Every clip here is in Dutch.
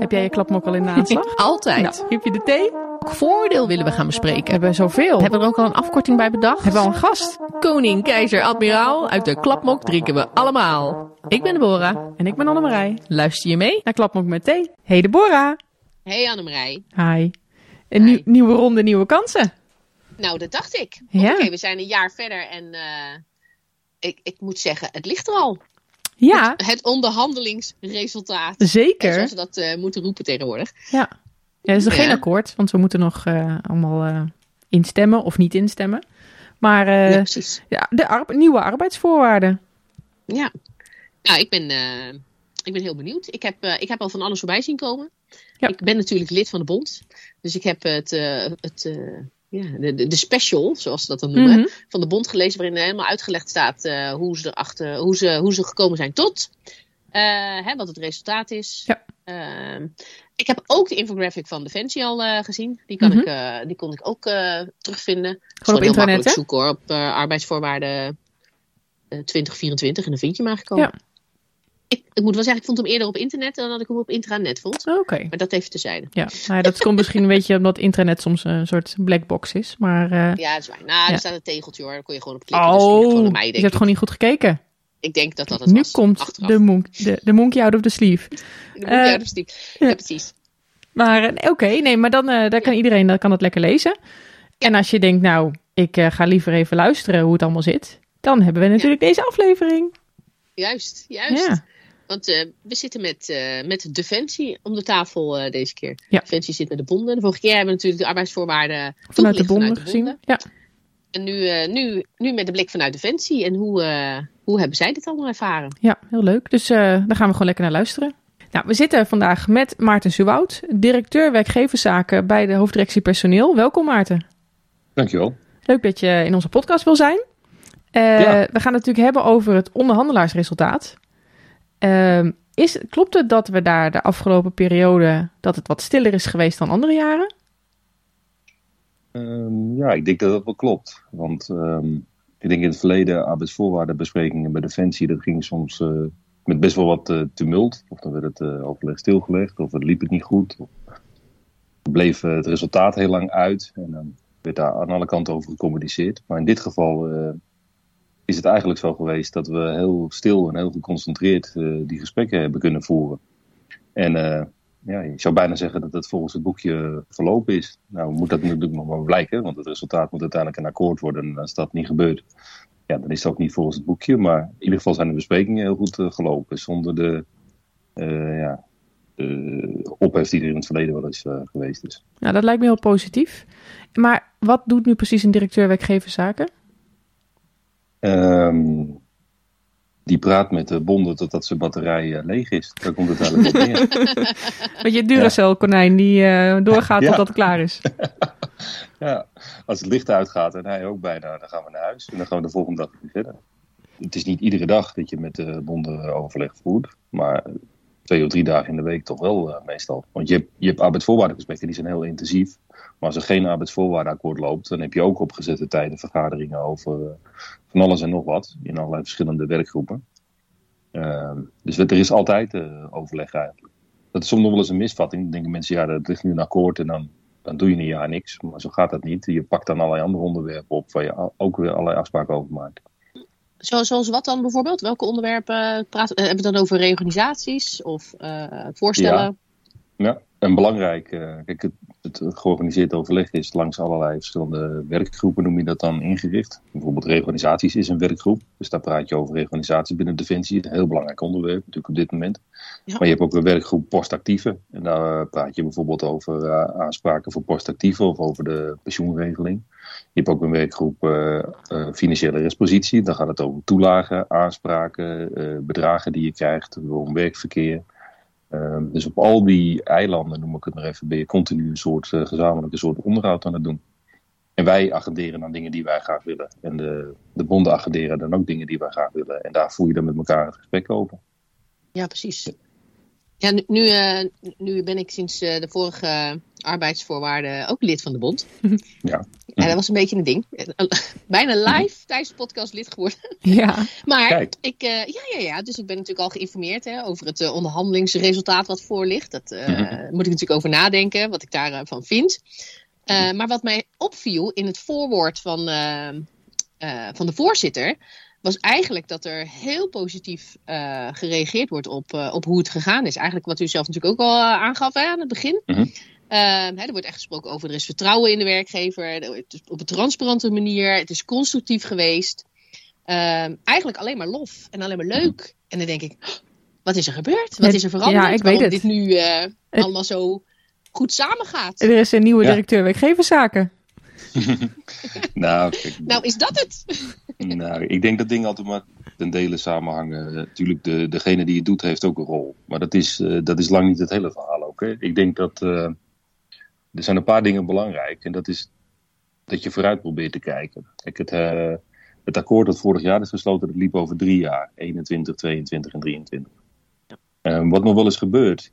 Heb jij je klapmok al in de aanslag? Altijd. Nou, heb je de thee? Welk voordeel willen we gaan bespreken? We hebben zoveel. Hebben we er ook al een afkorting bij bedacht? Hebben we al een gast? Koning, keizer, admiraal, uit de klapmok drinken we allemaal. Ik ben Deborah. En ik ben Annemarij. Luister je mee? Naar Klapmok met thee. Hey Deborah. Hey Annemarij. Hi. Een nieuw- nieuwe ronde, nieuwe kansen. Nou, dat dacht ik. Ja. Oké, we zijn een jaar verder en eh, ik, ik moet zeggen, het ligt er al. Ja, Het onderhandelingsresultaat. Zeker. zoals we dat eh, moeten roepen tegenwoordig. Ja. Ja, er is nog Ja. geen akkoord, want we moeten nog eh, allemaal eh, instemmen of niet instemmen. Maar ja, precies. ja, de arbe- nieuwe arbeidsvoorwaarden. Ja. Nou, ik ben, ik ben heel benieuwd. Ik heb, ik heb al van alles voorbij zien komen. Ja. Ik ben natuurlijk lid van de bond. Dus ik heb het, het ja, de, de, special, zoals ze dat dan noemen, Mhm. van de bond gelezen. Waarin helemaal uitgelegd staat eh, hoe, ze erachter, hoe, ze, hoe ze gekomen zijn tot. eh, hè, wat het resultaat is. Ja. Ehm, ik heb ook de infographic van Defensie al eh, gezien. Die, kan Mhm. ik, die kon ik ook terugvinden. Gewoon op heel internet, hè? zoeken hoor, op arbeidsvoorwaarden eh, 2024 en dan vind je hem eigenlijk al. Ja. Ik, ik moet wel zeggen, ik vond hem eerder op internet dan dat ik hem op intranet vond. Oké. Maar dat even tezijde. Ja, nou ja, dat komt misschien een beetje omdat internet soms een soort black box is. Maar, eh, Ja, dat is waar. Nou, Ja. er staat een tegeltje hoor. Daar kon je gewoon op klikken. dus het oh, gewoon aan mij, je hebt gewoon niet goed gekeken. Ik denk dat dat het Nu was. komt achteraf. de, monk, de, de monkey out of the sleeve. De moet eh, je uit de stiek. Ja, precies. Maar eh, oké, nee, maar dan eh, daar kan iedereen dan kan het lekker lezen. En als je denkt, nou, ik eh, ga liever even luisteren hoe het allemaal zit. Dan hebben we natuurlijk deze aflevering. Juist, juist. Ja. Want eh, we zitten met, eh, met Defensie om de tafel eh, deze keer. Ja. Defensie zit met de bonden. De vorige keer hebben we natuurlijk de arbeidsvoorwaarden Vanuit de bonden vanuit gezien. Ja. En nu, eh, nu, nu met de blik vanuit Defensie. En hoe, eh, hoe hebben zij dit allemaal ervaren? ja, heel leuk. Dus eh, daar gaan we gewoon lekker naar luisteren. Nou, we zitten vandaag met Maarten Suwoud, directeur werkgeverszaken bij de hoofddirectie personeel. Welkom Maarten. Dankjewel. Leuk dat je in onze podcast wil zijn. Eh, Ja. We gaan het natuurlijk hebben over het onderhandelaarsresultaat. Ehm, is, klopt het dat we daar de afgelopen periode dat het wat stiller is geweest dan andere jaren? Ehm, ja, ik denk dat dat wel klopt. Want ehm, ik denk in het verleden arbeidsvoorwaardenbesprekingen bij Defensie, dat ging soms eh, met best wel wat eh, tumult. Of dan werd het eh, overleg stilgelegd, of het liep het niet goed. Of bleef het resultaat heel lang uit. En dan werd daar aan alle kanten over gecommuniceerd. Maar in dit geval is het eigenlijk zo geweest dat we heel stil en heel geconcentreerd eh, die gesprekken hebben kunnen voeren. En eh, ja, je zou bijna zeggen dat het volgens het boekje verlopen is. Nou moet dat natuurlijk nog maar blijken, want het resultaat moet uiteindelijk een akkoord worden. En als dat niet gebeurt, ja, dan is het ook niet volgens het boekje. Maar in ieder geval zijn de besprekingen heel goed eh, gelopen, zonder de, ja, ophef die er in het verleden wel eens geweest is. Nou, dat lijkt me heel positief. Maar wat doet nu precies een directeur werkgeverszaken? Ehm, die praat met de bonden totdat zijn batterij eh, leeg is. Daar komt het eigenlijk op neer. Weet je, Duracell konijn die eh, doorgaat Ja. totdat het klaar is. Ja, als het licht uitgaat en hij ook bijna, dan gaan we naar huis. En dan gaan we de volgende dag weer verder. Het is niet iedere dag dat je met de bonden overleg voert. Maar twee of drie dagen in de week toch wel eh, meestal. Want je hebt, je hebt arbeidsvoorwaardengesprekken, die zijn heel intensief. Maar als er geen arbeidsvoorwaardenakkoord loopt, dan heb je ook opgezette tijden vergaderingen over eh, van alles en nog wat. In allerlei verschillende werkgroepen. Ehm, dus er is altijd eh, overleg eigenlijk. Dat is soms nog wel eens een misvatting. Dan denken mensen, ja, dat ligt nu een akkoord en dan dan doe je een jaar niks. Maar zo gaat dat niet. Je pakt dan allerlei andere onderwerpen op waar je ook weer allerlei afspraken over maakt. Zo, zoals wat dan bijvoorbeeld? Welke onderwerpen praten? eh, hebben we dan over reorganisaties of voorstellen? Ja, en belangrijk, kijk, het, het georganiseerd overleg is langs allerlei verschillende werkgroepen, noem je dat dan, ingericht. Bijvoorbeeld reorganisaties is een werkgroep. Dus daar praat je over reorganisatie binnen Defensie. Een heel belangrijk onderwerp natuurlijk op dit moment. Ja. Maar je hebt ook een werkgroep postactieve. En daar eh, praat je bijvoorbeeld over eh, aanspraken voor postactieven of over de pensioenregeling. Je hebt ook een werkgroep eh, financiële respositie. Dan gaat het over toelagen, aanspraken, bedragen die je krijgt, om werkverkeer. Ehm, dus op al die eilanden, noem ik het maar even, ben je continu een soort eh, gezamenlijke soort onderhoud aan het doen. En wij agenderen dan dingen die wij graag willen. En de, de bonden agenderen dan ook dingen die wij graag willen. En daar voer je dan met elkaar het gesprek over. Ja, precies. Ja, nu, nu, eh, nu ben ik sinds eh, de vorige arbeidsvoorwaarden ook lid van de bond. Ja. En dat was een beetje een ding. Bijna live tijdens de podcast lid geworden. Ja, Maar Kijk. ik, eh, ja, ja, ja, dus ik ben natuurlijk al geïnformeerd hè, over het eh, onderhandelingsresultaat wat voor ligt. Dat eh, Mhm. moet ik natuurlijk over nadenken, wat ik daarvan vind. Eh, maar wat mij opviel in het voorwoord van, van de voorzitter, was eigenlijk dat er heel positief eh, gereageerd wordt op, eh, op hoe het gegaan is. Eigenlijk wat u zelf natuurlijk ook al aangaf hè, aan het begin. Mhm. Eh, hè, er wordt echt gesproken over er is vertrouwen in de werkgever, het is op een transparante manier, het is constructief geweest. Ehm, eigenlijk alleen maar lof en alleen maar leuk. En dan denk ik, wat is er gebeurd? Wat is er veranderd? ja, ik Waarom weet het. dit nu eh, allemaal zo goed samengaat. er is een nieuwe Ja. directeur werkgeverszaken. Nou, kijk, Nou, is dat het? nou, ik denk dat dingen altijd maar ten dele samenhangen. Eh, Natuurlijk, de, degene die het doet heeft ook een rol. Maar dat is, eh, dat is lang niet het hele verhaal ook. Hè. Ik denk dat eh, er zijn een paar dingen belangrijk. En dat is dat je vooruit probeert te kijken. Kijk, het, eh, het akkoord dat vorig jaar is gesloten, dat liep over drie jaar. 21, 22 en 23. Eh, wat nog wel eens gebeurt,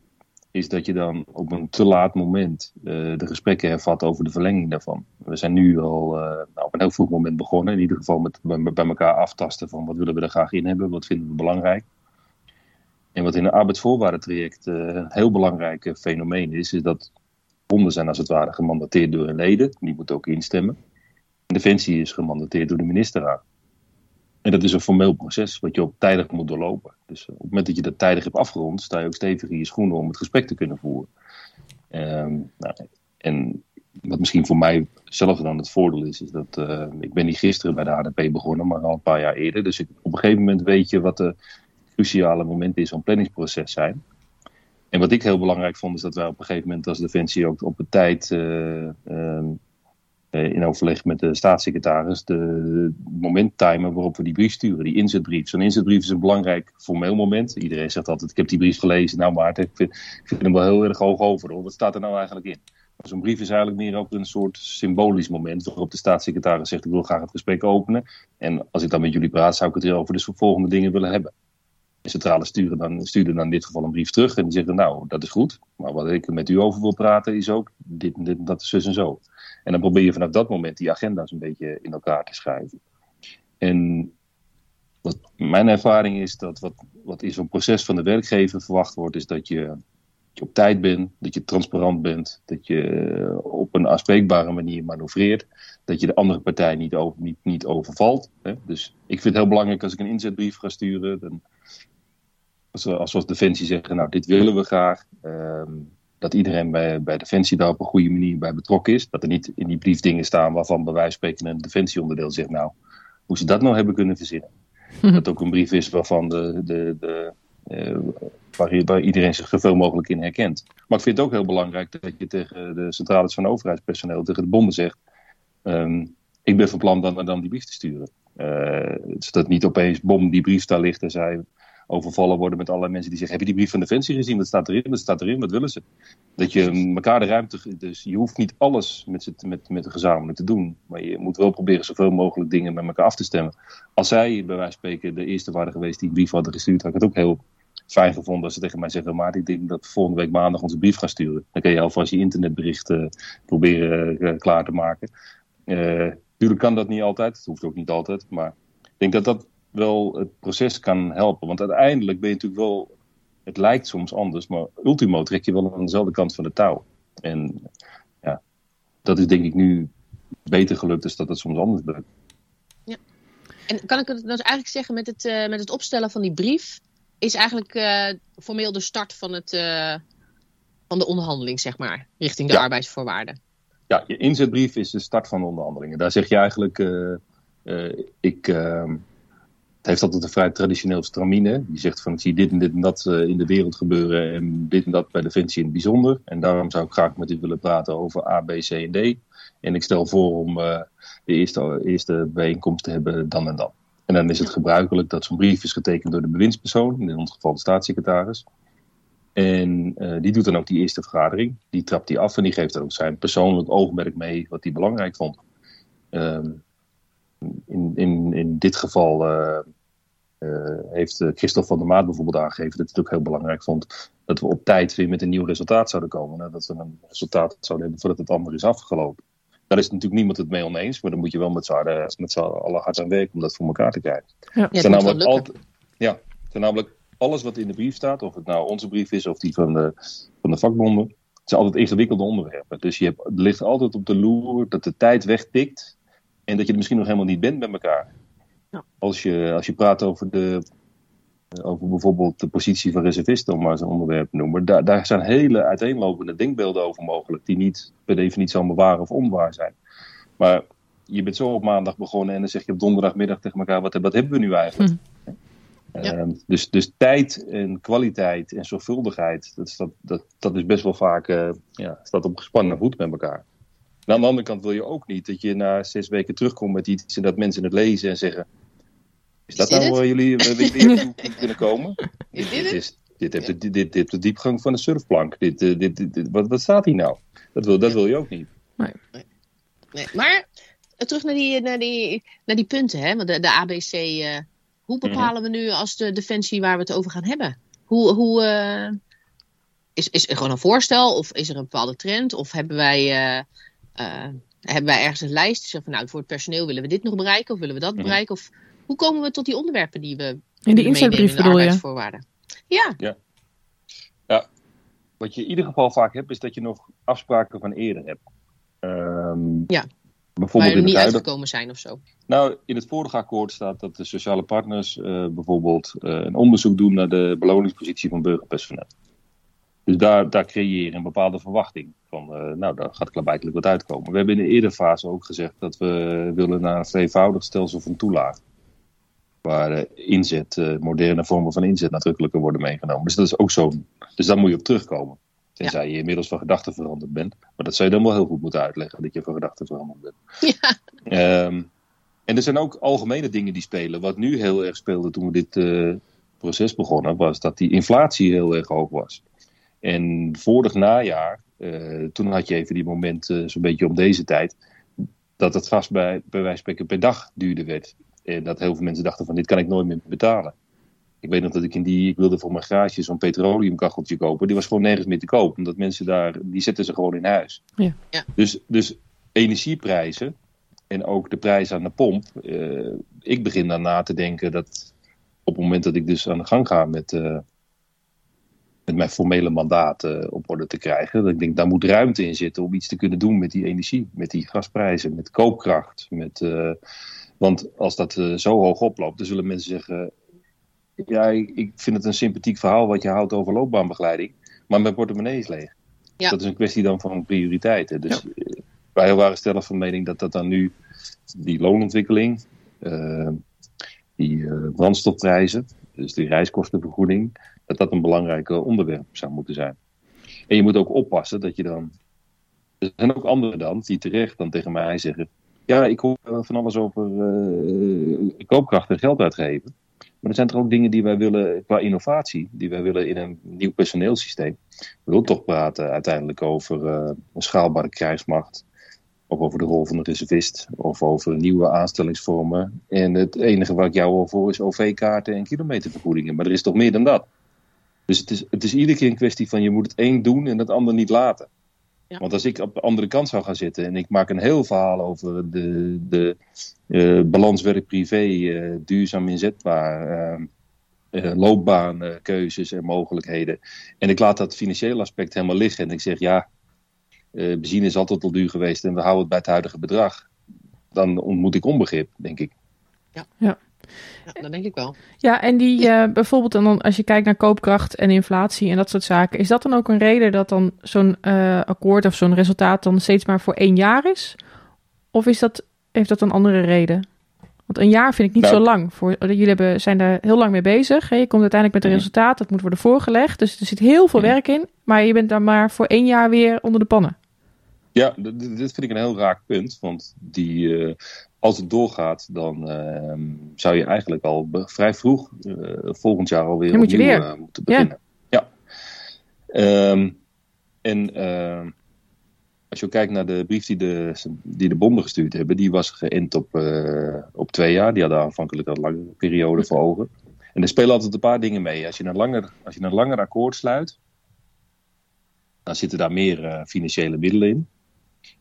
is dat je dan op een te laat moment eh, de gesprekken hervat over de verlenging daarvan. We zijn nu al eh, nou, op een heel vroeg moment begonnen, in ieder geval met bij, bij elkaar aftasten van wat willen we er graag in hebben, wat vinden we belangrijk. En wat in een arbeidsvoorwaardentraject een heel belangrijk fenomeen is, is dat bonden zijn als het ware gemandateerd door hun leden, die moeten ook instemmen. En Defensie is gemandateerd door de ministerraad. En dat is een formeel proces wat je op tijdig moet doorlopen. Dus op het moment dat je dat tijdig hebt afgerond, sta je ook stevig in je schoenen om het gesprek te kunnen voeren. Ehm, nou, en wat misschien voor mij zelf dan het voordeel is, is dat eh, ik ben niet gisteren bij de HDP begonnen, maar al een paar jaar eerder. Dus op een gegeven moment weet je wat de cruciale momenten in zo'n planningsproces zijn. En wat ik heel belangrijk vond, is dat wij op een gegeven moment als Defensie ook op de tijd eh, ehm, eh, in overleg met de staatssecretaris de moment timen waarop we die brief sturen, die inzetbrief. Zo'n inzetbrief is een belangrijk formeel moment. Iedereen zegt altijd, ik heb die brief gelezen. Nou Maarten, ik vind, ik vind hem wel heel erg hoog over. Hoor. Wat staat er nou eigenlijk in? Zo'n brief is eigenlijk meer ook een soort symbolisch moment waarop de staatssecretaris zegt, ik wil graag het gesprek openen. En als ik dan met jullie praat, zou ik het hier over de volgende dingen willen hebben. Centrale sturen dan, stuurde dan in dit geval een brief terug en die zeggen, nou, dat is goed. Maar wat ik met u over wil praten is ook dit en dit dat, zus en zo. En dan probeer je vanaf dat moment die agenda's een beetje in elkaar te schuiven. En wat mijn ervaring is dat wat, wat in zo'n proces van de werkgever verwacht wordt, is dat je, dat je op tijd bent, dat je transparant bent, dat je eh, op een afspreekbare manier manoeuvreert, dat je de andere partij niet, over, niet, niet overvalt. Hè? Dus ik vind het heel belangrijk als ik een inzetbrief ga sturen, dan, als we als we als Defensie zeggen, nou dit willen we graag, ehm, dat iedereen bij, bij Defensie daar op een goede manier bij betrokken is. Dat er niet in die brief dingen staan waarvan bij wijze van spreken een Defensieonderdeel zegt, nou, hoe ze dat nou hebben kunnen verzinnen. Dat het ook een brief is waarvan de, de, de, eh, waar, waar iedereen zich zoveel mogelijk in herkent. Maar ik vind het ook heel belangrijk dat je tegen de centrales van overheidspersoneel, tegen de bonden zegt, ehm, ik ben van plan dan, dan die brief te sturen. Eh, zodat niet opeens, bom, die brief daar ligt en zij overvallen worden met allerlei mensen die zeggen: Heb je die brief van Defensie gezien? Wat staat erin? Wat staat erin? Wat willen ze? Dat je elkaar de ruimte. Dus je hoeft niet alles met, met, met gezamenlijk te doen. Maar je moet wel proberen zoveel mogelijk dingen met elkaar af te stemmen. Als zij, bij wijze van spreken, de eerste waren geweest die een brief hadden gestuurd, had ik het ook heel fijn gevonden als ze tegen mij zeggen: Maar ik denk dat we volgende week maandag onze brief gaan sturen. Dan kun je alvast je internetbericht eh, proberen eh, klaar te maken. Tuurlijk kan dat niet altijd. Het hoeft ook niet altijd. Maar ik denk dat dat wel het proces kan helpen. Want uiteindelijk ben je natuurlijk wel. Het lijkt soms anders, maar ultimo trek je wel aan dezelfde kant van de touw. En ja, dat is denk ik nu beter gelukt dan dat het soms anders lukt. En kan ik het dus eigenlijk zeggen met het, eh, met het opstellen van die brief, is eigenlijk eh, formeel de start van, het, eh, van de onderhandeling, zeg maar, richting de Ja. arbeidsvoorwaarden. Ja, je inzetbrief is de start van de onderhandelingen. Daar zeg je eigenlijk, ik, heeft altijd een vrij traditioneel stramine. Je zegt van, ik zie dit en dit en dat eh, in de wereld gebeuren en dit en dat bij Defensie in het bijzonder. En daarom zou ik graag met u willen praten over A, B, C en D. En ik stel voor om eh, de eerste, eerste bijeenkomst te hebben dan en dan. En dan is het gebruikelijk dat zo'n brief is getekend door de bewindspersoon, in ons geval de staatssecretaris. En eh, die doet dan ook die eerste vergadering. Die trapt die af en die geeft er ook zijn persoonlijk oogmerk mee wat hij belangrijk vond. Ehm, in, in, in dit geval heeft Christophe van der Maat bijvoorbeeld aangegeven dat hij het ook heel belangrijk vond dat we op tijd weer met een nieuw resultaat zouden komen. Dat we een resultaat zouden hebben voordat het ander is afgelopen. Daar is natuurlijk niemand het mee oneens, maar dan moet je wel met z'n allen hard aan werken om dat voor elkaar te krijgen. Ja, namelijk altijd, ja, zijn namelijk alles wat in de brief staat, of het nou onze brief is of die van de, van de vakbonden, het zijn altijd ingewikkelde onderwerpen. Dus je hebt, ligt altijd op de loer dat de tijd wegtikt en dat je er misschien nog helemaal niet bent met elkaar. Ja. Als, je, als je praat over, de, over bijvoorbeeld de positie van reservisten, om maar zo'n onderwerp te noemen, daar, daar zijn hele uiteenlopende denkbeelden over mogelijk, die niet per definitie allemaal waar of onwaar zijn. Maar je bent zo op maandag begonnen en dan zeg je op donderdagmiddag tegen elkaar: wat, wat hebben we nu eigenlijk? Hm. Ehm, dus, dus tijd en kwaliteit en zorgvuldigheid, dat, dat, dat, dat is best wel vaak uh, ja, staat op gespannen voet met elkaar. En aan de andere kant wil je ook niet dat je na zes weken terugkomt met iets en dat mensen het lezen en zeggen: Is dat nou waar jullie, jullie kunnen komen? Dit, dit, is, dit, heeft de, dit, dit, de diepgang van de surfplank. Dit, uh, dit, dit, wat, wat staat hier nou? Dat wil, dat wil je ook niet. Nee. nee. Maar terug naar die, naar die, naar die punten, hè? Want de, de ABC. Uh hoe mhm. bepalen we nu als de defensie waar we het over gaan hebben? Hoe, hoe, uh, is, is er gewoon een voorstel of is er een bepaalde trend? Of hebben wij, uh, hebben wij ergens een lijst? Zeg van nou, voor het personeel willen we dit nog bereiken of willen we dat mhm. bereiken? Of hoe komen we tot die onderwerpen die we in die inzetbrief bedoel je? Ja. ja. Ja. Wat je in ieder geval vaak hebt, is dat je nog afspraken van eerder hebt. Um, ja. Bijvoorbeeld Waar er niet uitgekomen zijn of zo? Nou, in het vorige akkoord staat dat de sociale partners uh, bijvoorbeeld uh, een onderzoek doen naar de beloningspositie van burgerpersoneel. Dus daar, daar creëer je een bepaalde verwachting van, uh, nou, daar gaat klaarblijkelijk wat uitkomen. We hebben in de eerdere fase ook gezegd dat we willen naar een tweevoudig stelsel van toelaag. Waar inzet, moderne vormen van inzet nadrukkelijker worden meegenomen. Dus dat is ook zo. Dus daar moet je op terugkomen. Tenzij je inmiddels van gedachten veranderd bent. Maar dat zou je dan wel heel goed moeten uitleggen, dat je van gedachten veranderd bent. Ja. Um, en er zijn ook algemene dingen die spelen. Wat nu heel erg speelde toen we dit proces begonnen, was dat die inflatie heel erg hoog was. En vorig najaar, uh, toen had je even die momenten, uh, zo'n beetje om deze tijd, dat het gas bij, bij wijze van spreken per dag duurder werd. En dat heel veel mensen dachten van dit kan ik nooit meer betalen. Ik weet nog dat ik in die, ik wilde voor mijn garage zo'n petroleumkacheltje kopen. Die was gewoon nergens meer te koop. Omdat mensen daar, die zetten ze gewoon in huis. Ja. ja. Dus, dus energieprijzen en ook de prijs aan de pomp. Uh, ik begin dan na te denken dat op het moment dat ik dus aan de gang ga met, uh, met mijn formele mandaat uh, op orde te krijgen. Dat ik denk, daar moet ruimte in zitten om iets te kunnen doen met die energie, met die gasprijzen, met koopkracht. Met, want als dat zo hoog oploopt, dan zullen mensen zeggen ja, ik, vind het een sympathiek verhaal wat je houdt over loopbaanbegeleiding. Maar mijn portemonnee is leeg. Ja. Dat is een kwestie dan van prioriteiten. Dus ja. Eh, wij waren stellig van mening dat dat dan nu die loonontwikkeling, die brandstofprijzen, dus die reiskostenvergoeding, dat dat een belangrijk onderwerp zou moeten zijn. En je moet ook oppassen dat je dan. Er zijn ook anderen dan die terecht dan tegen mij zeggen: Ja, ik hoor van alles over uh, koopkracht en geld uitgeven. Maar er zijn toch ook dingen die wij willen qua innovatie, die wij willen in een nieuw personeelsysteem. We willen toch praten uiteindelijk over uh, een schaalbare krijgsmacht. Of over de rol van de reservist. Of over nieuwe aanstellingsvormen. En het enige waar ik jou al voor is OV-kaarten en kilometervergoedingen. Maar er is toch meer dan dat. Dus het is, het is iedere keer een kwestie van je moet het een doen en het ander niet laten. Ja. Want als ik op de andere kant zou gaan zitten en ik maak een heel verhaal over de, de uh, balans werk-privé, uh, duurzaam inzetbaar, uh, loopbaankeuzes en mogelijkheden. En ik laat dat financiële aspect helemaal liggen en ik zeg ja, benzine is altijd al duur geweest en we houden het bij het huidige bedrag. Dan ontmoet ik onbegrip, denk ik. Ja. ja. Ja, dat denk ik wel. Ja, en die uh, bijvoorbeeld dan als je kijkt naar koopkracht en inflatie en dat soort zaken, is dat dan ook een reden dat dan zo'n uh, akkoord of zo'n resultaat dan steeds maar voor één jaar is? Of is dat, heeft dat een andere reden? Want een jaar vind ik niet nou, zo lang. Voor, jullie hebben, zijn daar heel lang mee bezig. Hè? Je komt uiteindelijk met een resultaat, dat moet worden voorgelegd. Dus er zit heel veel werk in. Maar je bent dan maar voor één jaar weer onder de pannen. Ja, dit vind ik een heel raak punt. Want die, uh, als het doorgaat, dan uh, zou je eigenlijk al vrij vroeg uh, volgend jaar alweer Dan moet je weer. Uh, moeten beginnen. Ja. ja. Um, en ehm, als je kijkt naar de brief die de, die de bonden gestuurd hebben, die was geënt op, op twee jaar. Die hadden aanvankelijk een lange periode voor ogen. En er spelen altijd een paar dingen mee. Als je een langer, als je een langer akkoord sluit, dan zitten daar meer uh, financiële middelen in.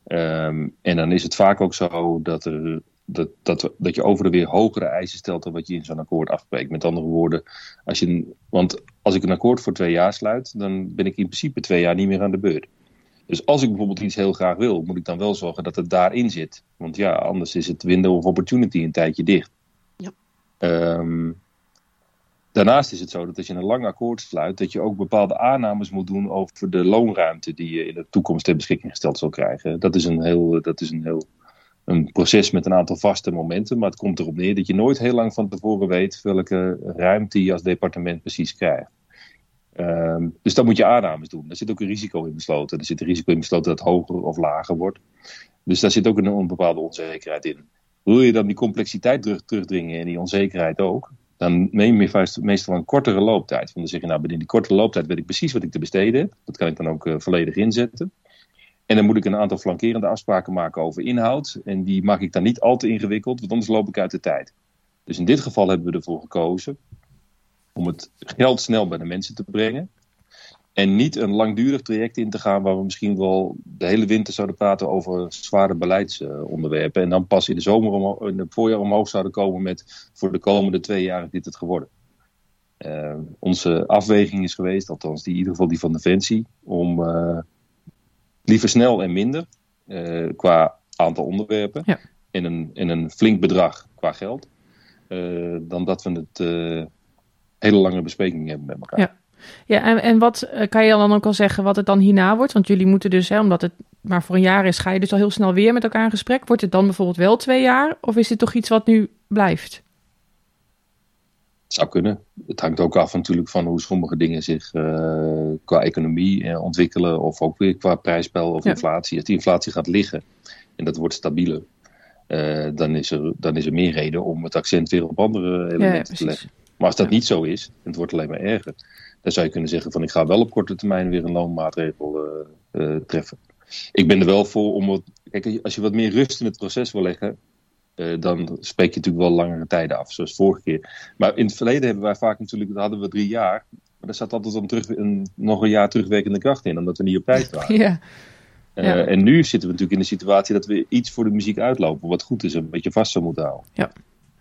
Um, en dan is het vaak ook zo dat, er, dat, dat, dat je over de weer hogere eisen stelt dan wat je in zo'n akkoord afspreekt. Met andere woorden, als je, want als ik een akkoord voor twee jaar sluit, dan ben ik in principe twee jaar niet meer aan de beurt. Dus als ik bijvoorbeeld iets heel graag wil, moet ik dan wel zorgen dat het daarin zit. Want ja, anders is het window of opportunity een tijdje dicht. Ja. Um, daarnaast is het zo dat als je een lang akkoord sluit, dat je ook bepaalde aannames moet doen over de loonruimte die je in de toekomst ter beschikking gesteld zal krijgen. Dat is een heel, dat is een heel een proces met een aantal vaste momenten, maar het komt erop neer dat je nooit heel lang van tevoren weet welke ruimte je als departement precies krijgt. Um, dus dan moet je aannames doen. Daar zit ook een risico in besloten. Er zit een risico in besloten dat het hoger of lager wordt. Dus daar zit ook een, een bepaalde onzekerheid in. Wil je dan die complexiteit terug, terugdringen en die onzekerheid ook, dan neem je meestal een kortere looptijd. Want dan zeg je, nou, binnen die kortere looptijd weet ik precies wat ik te besteden heb. Dat kan ik dan ook uh, volledig inzetten. En dan moet ik een aantal flankerende afspraken maken over inhoud. En die maak ik dan niet al te ingewikkeld, want anders loop ik uit de tijd. Dus in dit geval hebben we ervoor gekozen om het geld snel bij de mensen te brengen. En niet een langdurig traject in te gaan waar we misschien wel de hele winter zouden praten over zware beleidsonderwerpen. En dan pas in de zomer, in het voorjaar omhoog zouden komen met voor de komende twee jaar is dit het geworden. Uh, onze afweging is geweest, althans die, in ieder geval die van Defensie, om uh, liever snel en minder uh, qua aantal onderwerpen ja. en, een, en een flink bedrag qua geld, dan dat we het hele lange besprekingen hebben met elkaar. Ja. Ja, en, en wat kan je dan ook al zeggen wat het dan hierna wordt? Want jullie moeten dus, hè, omdat het maar voor een jaar is, ga je dus al heel snel weer met elkaar in gesprek. Wordt het dan bijvoorbeeld wel twee jaar? Of is dit toch iets wat nu blijft? Het zou kunnen. Het hangt ook af natuurlijk van hoe sommige dingen zich uh, qua economie uh, ontwikkelen. Of ook weer qua prijsspel of ja. inflatie. Als die inflatie gaat liggen en dat wordt stabieler. dan, is er, dan is er meer reden om het accent weer op andere elementen ja, te leggen. Maar als dat niet zo is, en het wordt alleen maar erger, dan zou je kunnen zeggen van ik ga wel op korte termijn weer een loonmaatregel treffen. Ik ben er wel voor om wat, kijk, als je wat meer rust in het proces wil leggen, uh, dan spreek je natuurlijk wel langere tijden af, zoals vorige keer. Maar in het verleden hebben wij vaak natuurlijk, dat hadden we drie jaar, maar daar zat altijd dan terug, een, nog een jaar terugwerkende kracht in, omdat we niet op tijd waren. Ja. Ja. en nu zitten we natuurlijk in de situatie dat we iets voor de muziek uitlopen, wat goed is en een beetje vast zou moeten houden. Ja.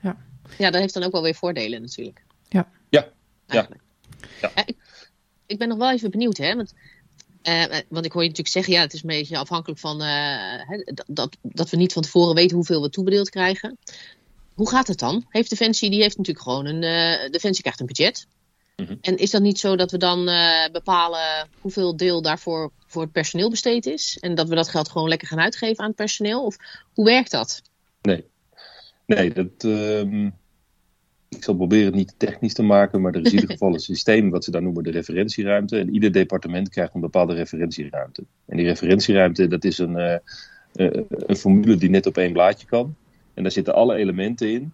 Ja. ja, dat heeft dan ook wel weer voordelen natuurlijk. Ja. Ja. ja. ja. Ik, ik, ben nog wel even benieuwd, hè? Want, uh, want ik hoor je natuurlijk zeggen, ja, het is een beetje afhankelijk van uh, dat, dat we niet van tevoren weten hoeveel we toebedeeld krijgen. Hoe gaat het dan? Heeft Defensie, die heeft natuurlijk gewoon een, uh, Defensie krijgt een budget. Mm -hmm. En is dat niet zo dat we dan bepalen hoeveel deel daarvoor voor het personeel besteed is? En dat we dat geld gewoon lekker gaan uitgeven aan het personeel? Of hoe werkt dat? Nee, nee dat, uh, ik zal proberen het niet technisch te maken, maar er is in ieder geval een systeem wat ze dan noemen de referentieruimte. En ieder departement krijgt een bepaalde referentieruimte. En die referentieruimte, dat is een, uh, uh, een formule die net op één blaadje kan. En daar zitten alle elementen in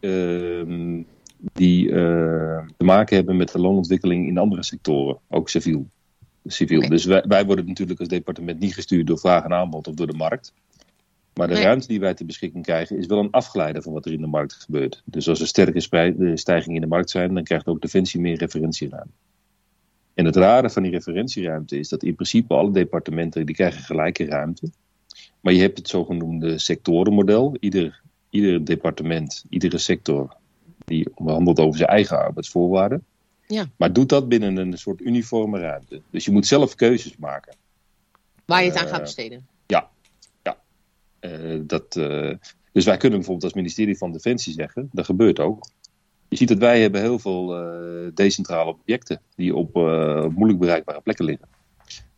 uh, die te maken hebben met de loonontwikkeling in andere sectoren, ook civiel. civiel. Okay. Dus wij, wij worden natuurlijk als departement niet gestuurd door vraag en aanbod of door de markt. Maar de Nee. ruimte die wij ter beschikking krijgen is wel een afgeleide van wat er in de markt gebeurt. Dus als er sterke eh, stijgingen in de markt zijn, dan krijgt ook Defensie meer referentieruimte. En het rare van die referentieruimte is dat in principe alle departementen die krijgen gelijke ruimte. Maar je hebt het zogenoemde sectorenmodel. Ieder, ieder departement, iedere sector, die behandelt over zijn eigen arbeidsvoorwaarden. Ja. Maar doet dat binnen een soort uniforme ruimte. Dus je moet zelf keuzes maken. Waar je het aan Eh, gaat besteden. Eh, dat, eh, dus wij kunnen bijvoorbeeld als ministerie van Defensie zeggen, dat gebeurt ook. Je ziet dat wij hebben heel veel eh, decentrale objecten die op eh, moeilijk bereikbare plekken liggen.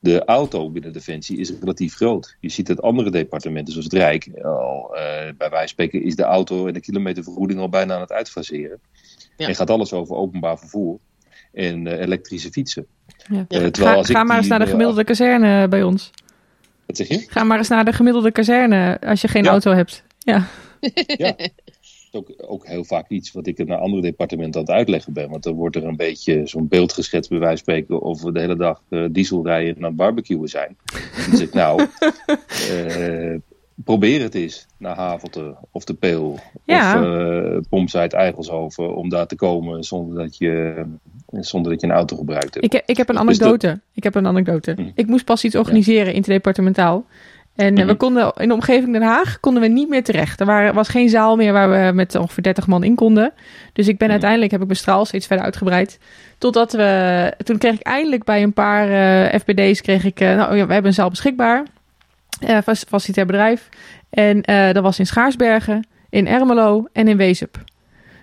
De auto binnen Defensie is relatief groot. Je ziet dat andere departementen, zoals het Rijk, al, eh, bij wijze van spreken is de auto en de kilometervergoeding al bijna aan het uitfaseren. Ja. En gaat alles over openbaar vervoer en eh, elektrische fietsen. Ja. Terwijl Ga, als ik ga maar eens naar de gemiddelde kazerne bij ons. Wat zeg je? Ga maar eens naar de gemiddelde kazerne als je geen Ja. auto hebt. Ja, Ja, dat is ook, ook heel vaak iets wat ik naar andere departementen aan het uitleggen ben. Want dan wordt er een beetje zo'n beeld geschetst, bij wijze van spreken, of we de hele dag eh, diesel rijden en aan het barbecuen zijn. En dan zeg ik, nou, eh, probeer het eens naar Havelte of de Peel Ja. of uh, Pomsheid Eigelshoven om daar te komen zonder dat je, zonder dat je een auto gebruikt hebt. Ik, heb- ik heb een Dus dat- anekdote. Ik heb een anekdote. Hm. Ik moest pas iets organiseren interdepartementaal. En eh, we Mhm. konden in de omgeving Den Haag konden we niet meer terecht. Er waren, was geen zaal meer waar we met ongeveer 30 man in konden. Dus ik ben Mhm. uiteindelijk heb ik mijn straal steeds verder uitgebreid. Totdat we toen kreeg ik eindelijk bij een paar eh, FBD's kreeg ik eh, nou ja, we hebben een zaal beschikbaar. Fac- facilitair bedrijf. En eh, dat was in Schaarsbergen, in Ermelo en in Wezep.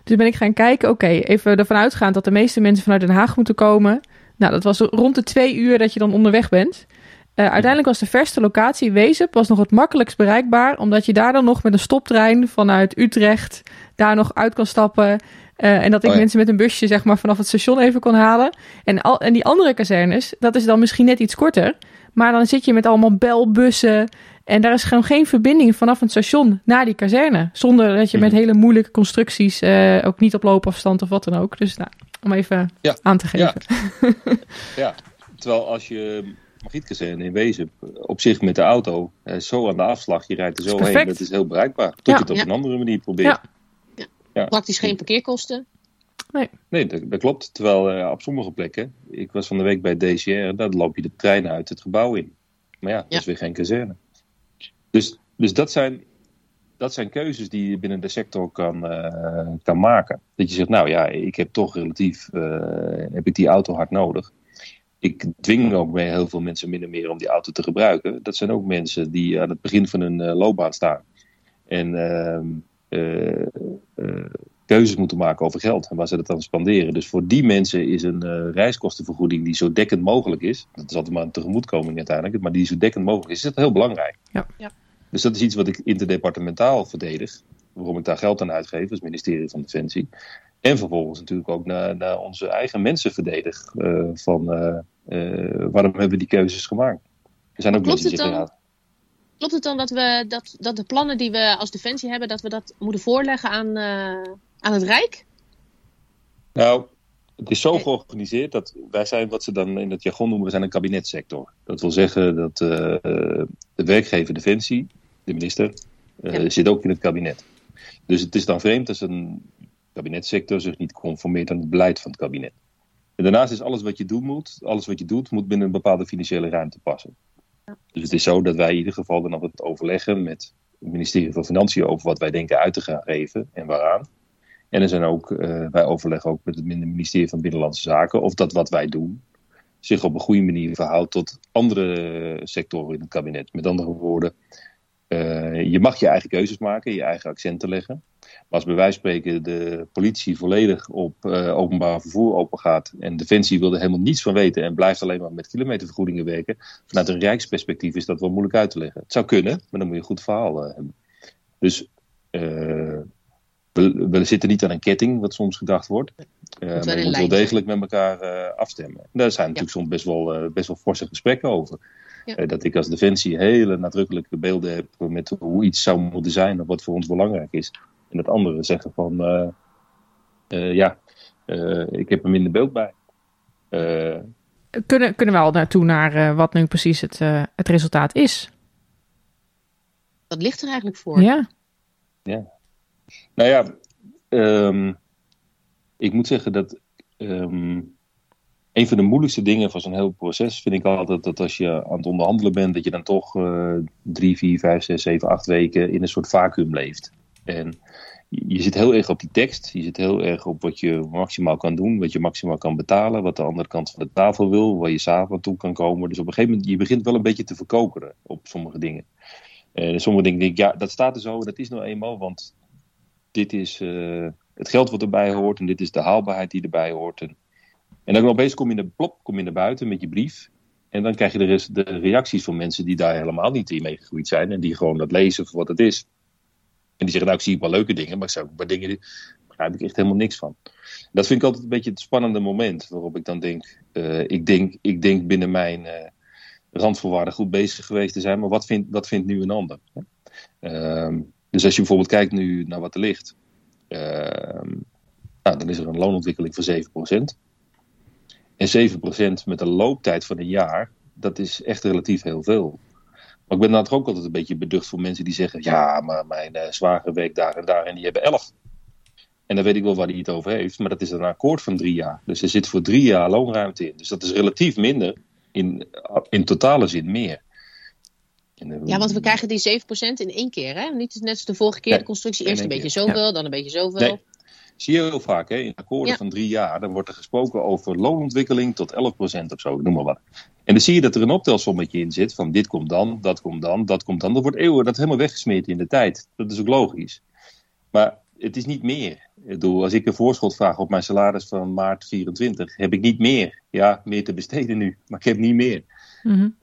Dus ben ik gaan kijken, oké, even ervan uitgaand dat de meeste mensen vanuit Den Haag moeten komen. Nou, dat was rond de twee uur dat je dan onderweg bent. Eh, uiteindelijk was de verste locatie Wezep was nog het makkelijkst bereikbaar, omdat je daar dan nog met een stoptrein vanuit Utrecht daar nog uit kan stappen. En dat ik Oh ja. mensen met een busje zeg maar vanaf het station even kon halen. En, al, en die andere kazernes, dat is dan misschien net iets korter. Maar dan zit je met allemaal belbussen. En daar is gewoon geen verbinding vanaf het station naar die kazerne. Zonder dat je met Mhm. hele moeilijke constructies, eh, ook niet op loopafstand of wat dan ook. Dus nou, om even Ja. aan te geven. Ja, terwijl als je Magietkazerne in Wezen op zich met de auto eh, zo aan de afslag, je rijdt er zo heen, dat is heel bruikbaar. Tot Ja. je het op Ja. een andere manier probeert. Ja. Praktisch geen parkeerkosten. Nee, dat, dat klopt. Terwijl eh, op sommige plekken, ik was van de week bij DCR, daar loop je de trein uit het gebouw in. Maar ja, dat Ja. is weer geen kazerne. Dus, dus dat, zijn, dat zijn keuzes die je binnen de sector kan, eh, kan maken. Dat je zegt, nou ja, ik heb toch relatief, eh, heb ik die auto hard nodig. Ik dwing ook mee heel veel mensen min of meer om die auto te gebruiken. Dat zijn ook mensen die aan het begin van hun loopbaan staan. En ehm, eh, eh, keuzes moeten maken over geld en waar ze dat aan spanderen. Dus voor die mensen is een eh, reiskostenvergoeding die zo dekkend mogelijk is. Dat is altijd maar een tegemoetkoming uiteindelijk, maar die zo dekkend mogelijk is, is dat heel belangrijk. Ja. Ja. Dus dat is iets wat ik interdepartementaal verdedig. Waarom ik daar geld aan uitgeef als ministerie van Defensie. En vervolgens natuurlijk ook naar, naar onze eigen mensen verdedig. eh, van eh, waarom hebben we die keuzes gemaakt? Er zijn ook Klopt mensen die dan? Klopt het dan dat, we, dat, dat de plannen die we als Defensie hebben, dat we dat moeten voorleggen aan, eh, aan het Rijk? Nou, het is zo georganiseerd dat wij zijn wat ze dan in het jargon noemen, we zijn een kabinetsector. Dat wil zeggen dat eh, de werkgever Defensie, de minister, eh, Ja. zit ook in het kabinet. Dus het is dan vreemd als een kabinetssector zich niet conformeert aan het beleid van het kabinet. En daarnaast is alles wat je doen moet, alles wat je doet, moet binnen een bepaalde financiële ruimte passen. Dus het is zo dat wij in ieder geval dan altijd overleggen met het ministerie van Financiën over wat wij denken uit te gaan geven en waaraan. En er zijn ook, eh, wij overleggen ook met het ministerie van Binnenlandse Zaken of dat wat wij doen zich op een goede manier verhoudt tot andere sectoren in het kabinet. Met andere woorden, eh, je mag je eigen keuzes maken, je eigen accenten leggen. Maar als bij wijze van spreken de politie volledig op eh, openbaar vervoer open gaat en Defensie wil er helemaal niets van weten en blijft alleen maar met kilometervergoedingen werken, vanuit een rijksperspectief is dat wel moeilijk uit te leggen. Het zou kunnen, maar dan moet je een goed verhaal hebben. Dus we, we zitten niet aan een ketting, wat soms gedacht wordt. Eh, maar in je moet wel degelijk met elkaar eh, afstemmen. Daar zijn natuurlijk soms best wel, eh, best wel forse gesprekken over. Ja. Eh, dat ik als Defensie hele nadrukkelijke beelden heb met hoe iets zou moeten zijn of wat voor ons belangrijk is. En dat anderen zeggen van, eh, eh, ja, eh, ik heb er minder beeld bij. Eh, Kunnen, kunnen we al naartoe naar eh, wat nu precies het, eh, het resultaat is? Dat ligt er eigenlijk voor. Ja. Nou ja, ehm, ik moet zeggen dat ehm, een van de moeilijkste dingen van zo'n heel proces vind ik altijd dat als je aan het onderhandelen bent, dat je dan toch eh, drie, vier, vijf, zes, zeven, acht weken in een soort vacuüm leeft. En je zit heel erg op die tekst, je zit heel erg op wat je maximaal kan doen, wat je maximaal kan betalen, wat de andere kant van de tafel wil, waar je samen toe kan komen. Dus op een gegeven moment, je begint wel een beetje te verkokeren op sommige dingen. En sommige dingen denk ik, ja, dat staat er zo, dat is nou eenmaal, want dit is eh, het geld wat erbij hoort en dit is de haalbaarheid die erbij hoort. En, en dan opeens kom je, naar, plop, kom je naar buiten met je brief. En dan krijg je de, de reacties van mensen die daar helemaal niet in meegegroeid zijn. En die gewoon dat lezen voor wat het is. En die zeggen, nou ik zie wel leuke dingen, maar ik zou ook bij dingen, die begrijp ik echt helemaal niks van. Dat vind ik altijd een beetje het spannende moment waarop ik dan denk, eh, ik denk, ik denk binnen mijn eh, randvoorwaarden goed bezig geweest te zijn, maar wat vindt, wat vindt nu een ander? hè? Dus als je bijvoorbeeld kijkt nu naar wat er ligt, ehm, nou, dan is er een loonontwikkeling van 7%. En 7% met een looptijd van een jaar, dat is echt relatief heel veel. Maar ik ben dan ook altijd een beetje beducht voor mensen die zeggen: Ja, maar mijn uh, zwager werkt daar en daar en die hebben elf. En dan weet ik wel waar hij het over heeft, maar dat is een akkoord van drie jaar. Dus er zit voor drie jaar loonruimte in. Dus dat is relatief minder, in, in totale zin meer. Ja, want we krijgen die 7% in één keer, hè? Niet net als de vorige keer, de constructie eerst een beetje zoveel, dan een beetje zoveel. Nee. Zie je heel vaak, hè? in akkoorden van drie jaar, dan wordt er gesproken over loonontwikkeling tot 11% of zo, noem maar wat. En dan zie je dat er een optelsommetje in zit van dit komt dan, dat komt dan, dat komt dan. Dat wordt eeuwen dat helemaal weggesmeerd in de tijd. Dat is ook logisch. Maar het is niet meer. Ik bedoel, als ik een voorschot vraag op mijn salaris van maart 24, heb ik niet meer. Ja, meer te besteden nu, maar ik heb niet meer. Mm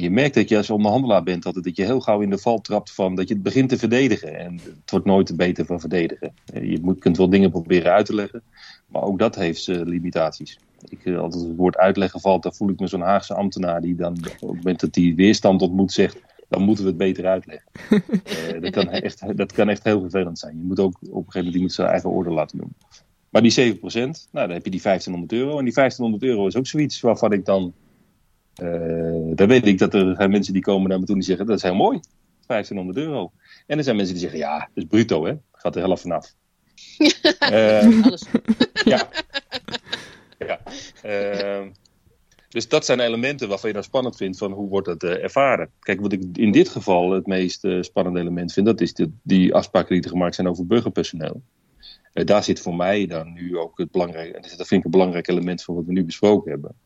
je merkt dat je als onderhandelaar bent, dat, dat je heel gauw in de val trapt van dat je het begint te verdedigen. En het wordt nooit beter van verdedigen. Eh, je moet, kunt wel dingen proberen uit te leggen, maar ook dat heeft limitaties. Ik, eh, als het woord uitleggen valt, dan voel ik me zo'n Haagse ambtenaar die dan op het moment dat hij weerstand ontmoet zegt, dan moeten we het beter uitleggen. dat, kan echt, dat kan echt heel vervelend zijn. Je moet ook op een gegeven moment iemand zijn eigen orde laten doen. Maar die 7%, nou, dan heb je die 1500 euro. En die 1500 euro is ook zoiets waarvan ik dan uh, dan weet ik dat er zijn mensen die komen naar me toe en die zeggen, dat is heel mooi, 1500 euro. En er zijn mensen die zeggen, ja, dat is bruto hè, gaat er helft vanaf. uh, Alles. Ja. ja. Uh, dus dat zijn elementen waarvan je dan spannend vindt van hoe wordt dat uh, ervaren. Kijk, wat ik in dit geval het meest uh, spannende element vind, dat is de, die afspraken die er gemaakt zijn over burgerpersoneel. Uh, daar zit voor mij dan nu ook het belangrijke, dat vind ik een belangrijk element van wat we nu besproken hebben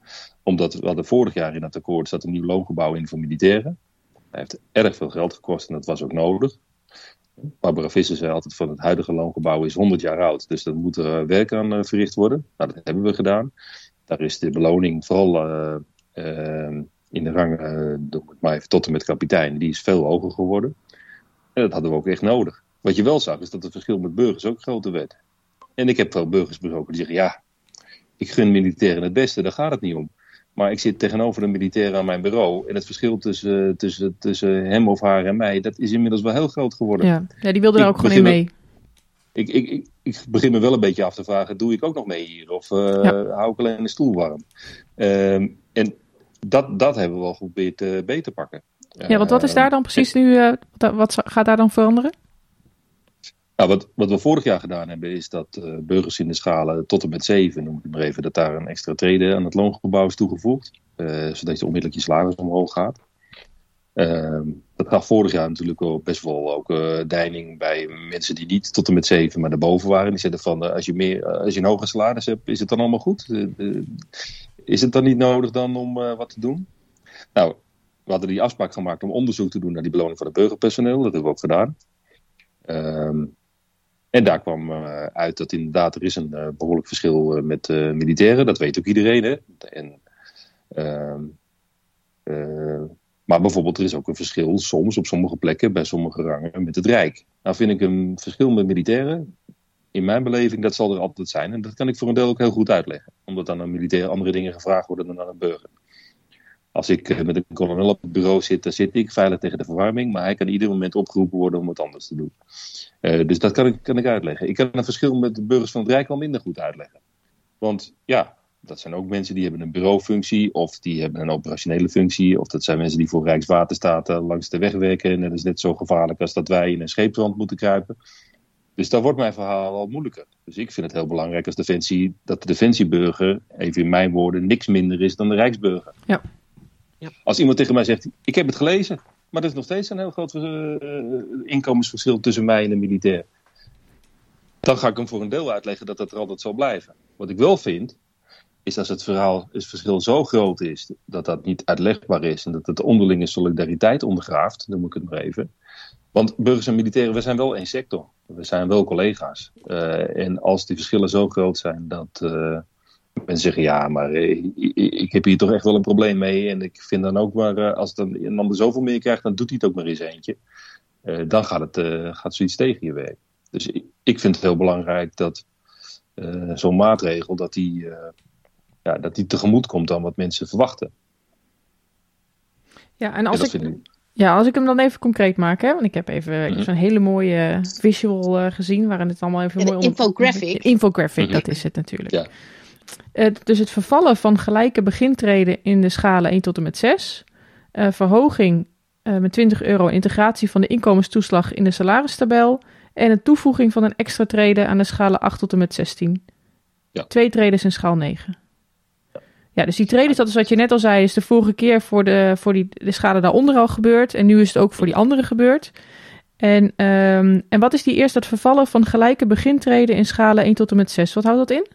omdat we hadden vorig jaar in het akkoord zat een nieuw loongebouw in voor militairen. Dat heeft erg veel geld gekost en dat was ook nodig. Barbara Visser zei altijd van het huidige loongebouw is 100 jaar oud. Dus daar moet er werk aan uh, verricht worden. Nou, dat hebben we gedaan. Daar is de beloning vooral uh, in de rang, uh, maar tot en met kapitein, die is veel hoger geworden. En dat hadden we ook echt nodig. Wat je wel zag is dat het verschil met burgers ook groter werd. En ik heb veel burgers besproken die zeggen ja, ik gun militairen het beste, daar gaat het niet om. Maar ik zit tegenover een militair aan mijn bureau. En het verschil tussen, tussen, tussen hem of haar en mij, dat is inmiddels wel heel groot geworden. Ja, ja die wilde er ook gewoon in mee. Ik, ik, ik, ik, begin me wel een beetje af te vragen, doe ik ook nog mee hier? Of uh, hou ik alleen de stoel warm? Uh, en dat, dat hebben we wel geprobeerd uh, beter te pakken. Ja, want wat is daar dan precies nu, wat gaat daar dan veranderen? Nou, wat, wat we vorig jaar gedaan hebben, is dat uh, burgers in de schalen tot en met 7, noem ik maar even, dat daar een extra trede aan het loongebouw is toegevoegd. Uh, zodat je onmiddellijk je salaris omhoog gaat. Uh, dat gaf vorig jaar natuurlijk wel best wel ook uh, deining bij mensen die niet tot en met 7, maar daarboven waren. Die zeiden van, als, je meer, als je een hoger salaris hebt, is het dan allemaal goed? is het dan niet nodig dan om wat te doen? Nou, we hadden die afspraak gemaakt om onderzoek te doen naar die beloning van het burgerpersoneel. Dat hebben we ook gedaan. Ehm en daar kwam uh, uit dat inderdaad er is een uh, behoorlijk verschil uh, met militairen. Dat weet ook iedereen. Hè? En, ehm, maar bijvoorbeeld er is ook een verschil soms op sommige plekken bij sommige rangen met het Rijk. Nou vind ik een verschil met militairen, in mijn beleving, dat zal er altijd zijn. En dat kan ik voor een deel ook heel goed uitleggen. Omdat dan een militair andere dingen gevraagd worden dan aan een burger. Als ik met een kolonel op het bureau zit, dan zit ik veilig tegen de verwarming. Maar hij kan ieder moment opgeroepen worden om wat anders te doen. Uh, dus dat kan ik, kan ik uitleggen. Ik kan een verschil met de burgers van het Rijk wel minder goed uitleggen. Want ja, dat zijn ook mensen die hebben een bureaufunctie of die hebben een operationele functie. Of dat zijn mensen die voor Rijkswaterstaat langs de weg werken. En dat is net zo gevaarlijk als dat wij in een scheepswand moeten kruipen. Dus daar wordt mijn verhaal al moeilijker. Dus ik vind het heel belangrijk als defensie dat de defensieburger, even in mijn woorden, niks minder is dan de Rijksburger. Ja. Als iemand tegen mij zegt, ik heb het gelezen, maar er is nog steeds een heel groot uh, inkomensverschil tussen mij en een militair. Dan ga ik hem voor een deel uitleggen dat dat er altijd zal blijven. Wat ik wel vind, is als het, verhaal, verschil zo groot is dat dat niet uitlegbaar is en dat het onderlinge solidariteit ondergraaft, moet ik het maar even. Want burgers en militairen, we zijn wel één sector. We zijn wel collega's. Uh, en als die verschillen zo groot zijn dat, uh, Mensen zeggen ja, maar eh, ik heb hier toch echt wel een probleem mee. En ik vind dan ook maar, eh, als dan een ander zoveel meer krijgt, dan doet hij het ook maar eens eentje. Uh, dan gaat, het, uh, gaat zoiets tegen je werk. Dus ik, ik vind het heel belangrijk dat zo'n maatregel, dat die, ja, dat die tegemoet komt aan wat mensen verwachten. Ja, en als, ik, ja, als ik hem dan even concreet maak, hè, want ik heb even mm -hmm. zo'n hele mooie visual gezien, waarin het allemaal even mooi... Een infographic. Infographic, mm -hmm. dat is het natuurlijk. Ja. Dus het vervallen van gelijke begintreden in de schalen 1 tot en met 6. Uh, verhoging eh, met 20 euro integratie van de inkomenstoeslag in de salaristabel. En een toevoeging van een extra treden aan de schalen 8 tot en met 16. Ja. Twee trades in schaal 9. Ja, dus die trades, dat is wat je net al zei, is de vorige keer voor de, voor die, de schalen daaronder al gebeurd. En nu is het ook voor die andere gebeurd. En, ehm, en wat is die eerst dat vervallen van gelijke begintreden in schalen 1 tot en met 6? Wat houdt dat in?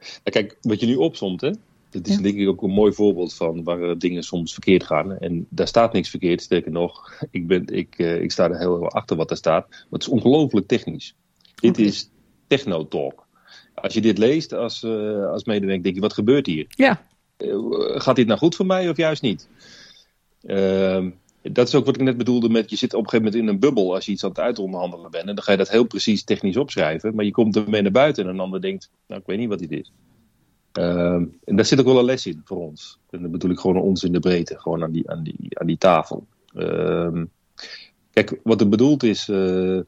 Ja, kijk, wat je nu opzomt, hè, dat is Ja. denk ik ook een mooi voorbeeld van waar eh, dingen soms verkeerd gaan. En daar staat niks verkeerd, sterker nog, ik, ben, ik, eh, ik sta er heel erg achter wat daar staat. Maar het is ongelooflijk technisch. Dit is technotalk. Als je dit leest als, eh als medewerker, denk je, wat gebeurt hier? Ja, gaat dit nou goed voor mij of juist niet? Ehm, dat is ook wat ik net bedoelde met je zit op een gegeven moment in een bubbel als je iets aan het uitonderhandelen bent. En dan ga je dat heel precies technisch opschrijven. Maar je komt ermee naar buiten en een ander denkt, nou ik weet niet wat dit is. Ehm, en daar zit ook wel een les in voor ons. En dan bedoel ik gewoon ons in de breedte, gewoon aan die, aan die, aan die tafel. Ehm, kijk, wat er bedoeld is, eh,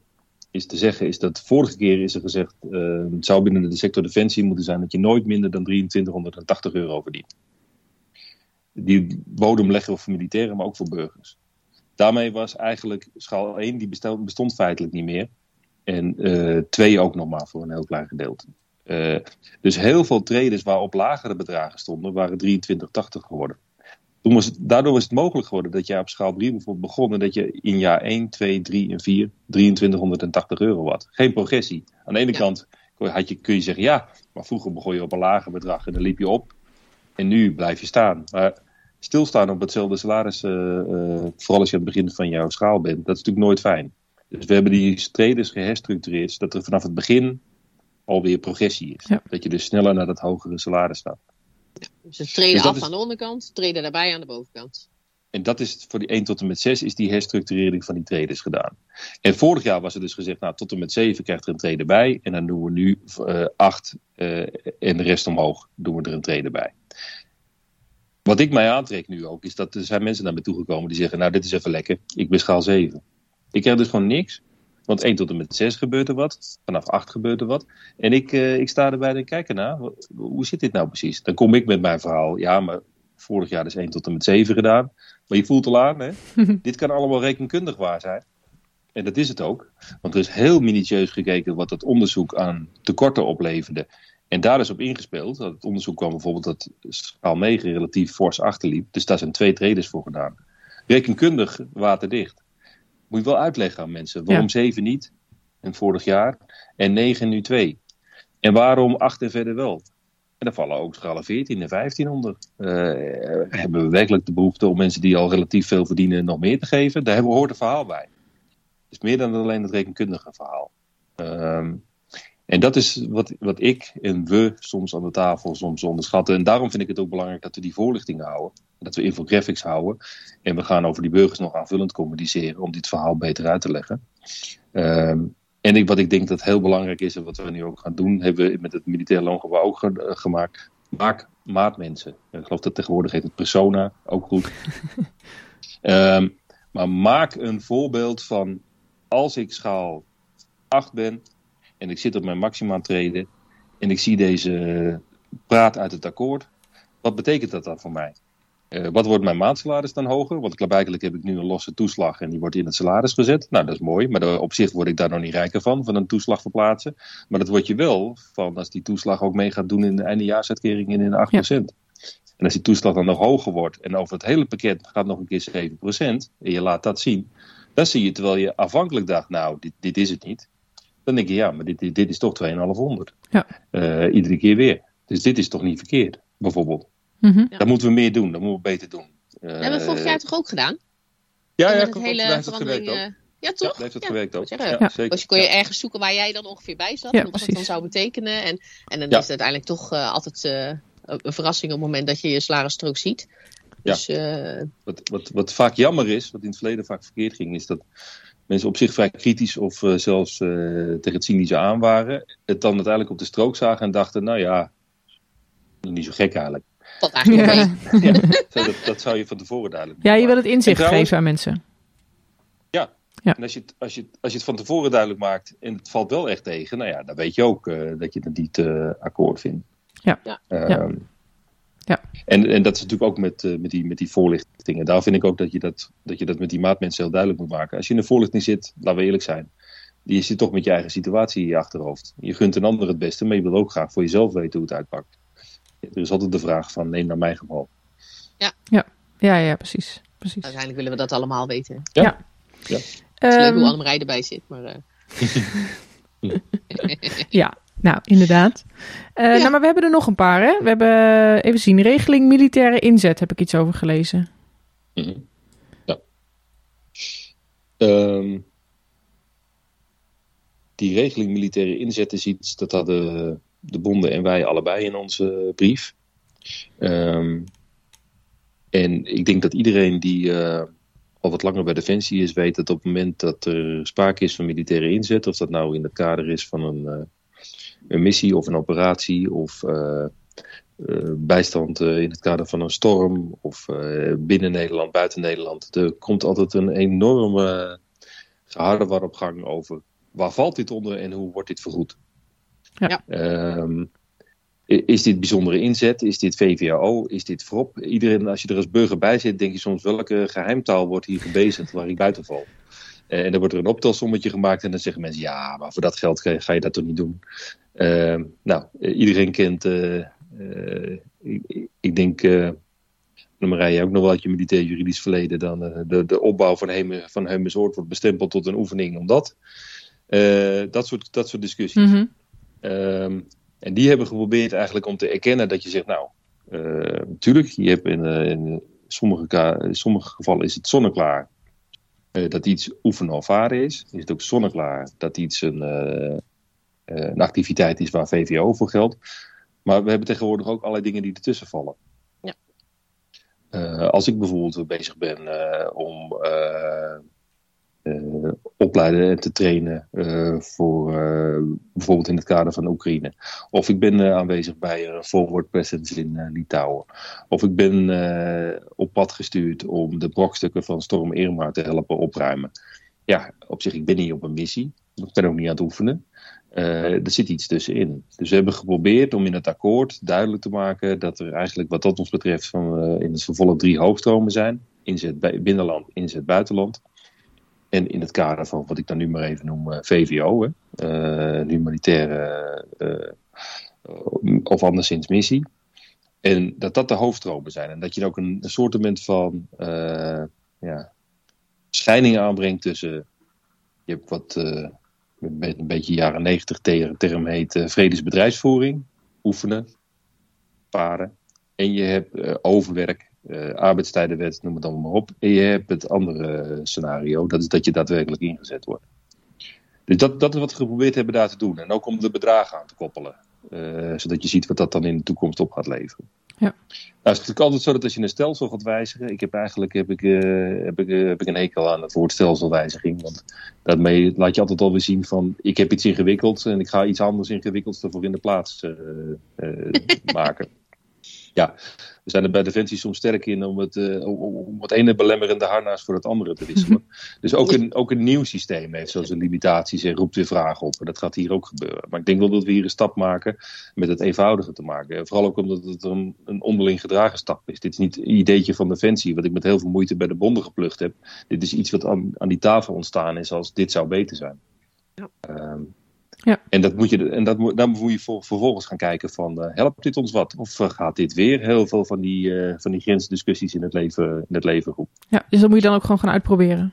is te zeggen, is dat vorige keer is er gezegd, eh, het zou binnen de sector defensie moeten zijn dat je nooit minder dan 2380 euro verdient. Die bodem leggen we voor militairen, maar ook voor burgers. Daarmee was eigenlijk schaal 1, die bestond feitelijk niet meer. En eh 2 ook nog maar voor een heel klein gedeelte. Eh, dus heel veel traders waarop lagere bedragen stonden, waren 2380 geworden. Toen was het, daardoor was het mogelijk geworden dat je op schaal 3 bijvoorbeeld begon en dat je in jaar 1, 2, 3 en 4 2380 euro had. Geen progressie. Aan de ene Ja. kant had je, kun je zeggen ja, maar vroeger begon je op een lager bedrag en dan liep je op. En nu blijf je staan. Maar stilstaan op hetzelfde salaris, eh, eh, vooral als je aan het begin van jouw schaal bent, dat is natuurlijk nooit fijn. Dus we hebben die traders geherstructureerd, zodat er vanaf het begin alweer progressie is. Ja. Dat je dus sneller naar dat hogere salaris staat. Dus ze treden Dus af is- aan de onderkant, treden daarbij aan de bovenkant. En dat is voor die 1 tot en met 6 is die herstructurering van die traders gedaan. En vorig jaar was er dus gezegd, nou tot en met 7 krijgt er een trade bij. En dan doen we nu eh 8 eh, en de rest omhoog doen we er een trade bij. Wat ik mij aantrek nu ook, is dat er zijn mensen naar me toegekomen die zeggen, nou dit is even lekker, ik ben schaal 7. Ik krijg dus gewoon niks. Want 1 tot en met 6 gebeurt er wat. Vanaf 8 gebeurt er wat. En ik, eh, ik sta erbij en kijk ernaar. Hoe zit dit nou precies? Dan kom ik met mijn verhaal. Ja, maar vorig jaar is 1 tot en met 7 gedaan. Maar je voelt al aan, hè? dit kan allemaal rekenkundig waar zijn. En dat is het ook. Want er is heel minutieus gekeken wat dat onderzoek aan tekorten opleverde. En daar is op ingespeeld. Dat Het onderzoek kwam bijvoorbeeld dat schaal 9 relatief fors achterliep. Dus daar zijn twee traders voor gedaan. Rekenkundig waterdicht. Moet je wel uitleggen aan mensen. Waarom Ja. 7 niet? En vorig jaar. En 9 nu 2. En waarom 8 en verder wel? En daar vallen ook schalen 14 en 15 onder. Eh, hebben we werkelijk de behoefte om mensen die al relatief veel verdienen nog meer te geven? Daar hebben we hoort een verhaal bij. Het is meer dan alleen het rekenkundige verhaal. Ehm, en dat is wat, wat ik en we soms aan de tafel soms onderschatten. En daarom vind ik het ook belangrijk dat we die voorlichting houden. Dat we infographics houden. En we gaan over die burgers nog aanvullend communiceren om dit verhaal beter uit te leggen. Ehm, en ik, wat ik denk dat heel belangrijk is en wat we nu ook gaan doen, hebben we met het militair loongebouw ook ge- eh, gemaakt. Maak maatmensen. Ik geloof dat tegenwoordig heet het persona, ook goed. Ehm, maar maak een voorbeeld van als ik schaal 8 ben en ik zit op mijn maxima treden en ik zie deze eh, praat uit het akkoord. Wat betekent dat dan voor mij? Eh, wat wordt mijn maandsalaris dan hoger? Want klaarblijkelijk heb ik nu een losse toeslag en die wordt in het salaris gezet. Nou, dat is mooi, maar op zich word ik daar nog niet rijker van, van een toeslag verplaatsen. Maar dat word je wel van als die toeslag ook mee gaat doen in de eindejaarsuitkering en in de 8%. En als die toeslag dan nog hoger wordt en over het hele pakket gaat nog een keer 7% en je laat dat zien, dan zie je terwijl je afhankelijk dacht, nou, dit, dit is het niet. Dan denk je, ja, maar dit, dit, dit is toch 2500. Ja. Eh, iedere keer weer. Dus dit is toch niet verkeerd, bijvoorbeeld. Ja. Dat moeten we meer doen, dat moeten we beter doen. Eh, Dat hebben we vorig jaar toch ook gedaan? ja, ja, klopt, hele heeft het gewerkt ook. eh, ja, Ja, toch? daar heeft het Ja, gewerkt ook. zeggen. Ja, zeker. Dus je kon je Ja. ergens zoeken waar jij dan ongeveer bij zat. Ja, en wat het dan zou betekenen. En, en dan Ja. is het uiteindelijk toch eh, altijd eh, een verrassing op het moment dat je je salarisstrook ziet. Ja. Dus eh, Wat, wat, wat vaak jammer is, wat in het verleden vaak verkeerd ging, is dat mensen op zich vrij kritisch of eh, zelfs eh, tegen het cynische aan waren. Het dan uiteindelijk op de strook zagen en dachten, nou ja, niet zo gek eigenlijk. dat eigenlijk Ja. Ja, dat, dat zou je van tevoren duidelijk ja, je wil het inzicht trouwens- geven aan mensen. En als je, het, als, je, het- als je het van tevoren duidelijk maakt en het valt wel echt tegen, nou ja, dan weet je ook eh, dat je het niet eh, akkoord vindt. Ja. Ja. Ehm, Ja. Ja. En, en dat is natuurlijk ook met, met, die, met die voorlichting voorlichting. En daar vind ik ook dat je dat, dat je dat met die maatmensen heel duidelijk moet maken. Als je in de voorlichting zit, laten we eerlijk zijn. Je zit toch met je eigen situatie in je achterhoofd. Je gunt een ander het beste, maar je wil ook graag voor jezelf weten hoe het uitpakt. Er is altijd de vraag van, neem naar mijn geval. Ja, ja, precies. precies. Uiteindelijk willen we dat allemaal weten. Het Ja. is leuk Ehm, hoe Annemarij erbij zit. Maar, eh, Ja, nou, inderdaad. Eh, Nou, maar we hebben er nog een paar, hè? We hebben, eh, even zien, regeling militaire inzet, heb ik iets over gelezen. Mhm. Ja. Ehm, die regeling militaire inzet is iets dat hadden de bonden en wij allebei in onze brief. Ehm, en ik denk dat iedereen die eh, al wat langer bij Defensie is, weet dat op het moment dat er sprake is van militaire inzet, of dat nou in het kader is van een, eh, een missie of een operatie of eh, bijstand eh, in het kader van een storm of eh, binnen Nederland, buiten Nederland. Er komt altijd een enorme geharde op gang over waar valt dit onder en hoe wordt dit vergoed. Ja. Ehm, is dit bijzondere inzet? Is dit VVAO? Is dit VROP? Iedereen, als je er als burger bij zit, denk je soms welke geheimtaal wordt hier gebezigd waar ik buiten val. Eh, en dan wordt er een optelsommetje gemaakt en dan zeggen mensen ja, maar voor dat geld ga je, ga je dat toch niet doen. Ehm, nou, eh, iedereen kent, eh, eh, ik, ik- ik denk, eh Marije ook nog wel uit je militair juridisch verleden, dan eh, de, de opbouw van, Heme, van Hemesoord wordt bestempeld tot een oefening omdat. Eh, dat, soort, dat soort discussies. Mhm. Ehm, en die hebben geprobeerd eigenlijk om te erkennen dat je zegt, nou, eh natuurlijk, je hebt in, eh, in sommige, in sommige gevallen is het zonneklaar eh, dat iets oefenen of varen is. Is het ook zonneklaar dat iets een, eh, eh, een activiteit is waar VVO voor geldt. Maar we hebben tegenwoordig ook allerlei dingen die ertussen vallen. Ja. Eh, als ik bijvoorbeeld bezig ben eh, om eh, opleiden en te trainen voor bijvoorbeeld in het kader van Oekraïne. Of ik ben aanwezig bij een forward presence in Litouwen. Of ik ben op pad gestuurd om de brokstukken van Storm Irma te helpen opruimen. Ja, op zich, ik ben niet op een missie. Ik ben ook niet aan het oefenen. Eh, er zit iets tussenin. Dus we hebben geprobeerd om in het akkoord duidelijk te maken dat er eigenlijk wat dat ons betreft van, eh, in het vervolg drie hoofdstromen zijn. Inzet binnenland, inzet buitenland. En in het kader van wat ik dan nu maar even noem eh, VVO, hè, humanitaire of anderszins missie. En dat dat de hoofdstromen zijn. En dat je ook een, soortement van eh, ja, scheiding aanbrengt tussen. Je hebt wat met een beetje jaren negentig term heet eh, vredesbedrijfsvoering, oefenen, paren. En je hebt eh, overwerk, eh, arbeidstijdenwet, noem het allemaal maar op. En je hebt het andere scenario, dat is dat je daadwerkelijk ingezet wordt. Dus dat, dat is wat we geprobeerd hebben daar te doen. En ook om de bedragen aan te koppelen. zodat je ziet wat dat dan in de toekomst op gaat leveren. Ja. Nou, het is natuurlijk altijd zo dat als je een stelsel gaat wijzigen. Ik heb eigenlijk heb ik, eh, heb ik, eh, heb ik een hekel aan het woord stelselwijziging. Want daarmee laat je altijd alweer zien van ik heb iets ingewikkeld en ik ga iets anders ingewikkelds ervoor in de plaats eh, maken. Ja, we zijn er bij Defensie soms sterk in om het, eh, om, het ene belemmerende harnas voor het andere te wisselen. Dus ook een, ook een nieuw systeem heeft zo'n limitaties en roept weer vragen op. En dat gaat hier ook gebeuren. Maar ik denk wel dat we hier een stap maken met het eenvoudiger te maken. En vooral ook omdat het een, een onderling gedragen stap is. Dit is niet een ideetje van Defensie, wat ik met heel veel moeite bij de bonden geplukt heb. Dit is iets wat aan, aan die tafel ontstaan is als dit zou beter zijn. Ja. Ehm, Ja. En, dat moet je, en dat moet, dan moet je voor, vervolgens gaan kijken van, eh, helpt dit ons wat? Of eh, gaat dit weer heel veel van die, eh, van die grensdiscussies in het leven, in het leven roepen? Ja, dus dat moet je dan ook gewoon gaan uitproberen.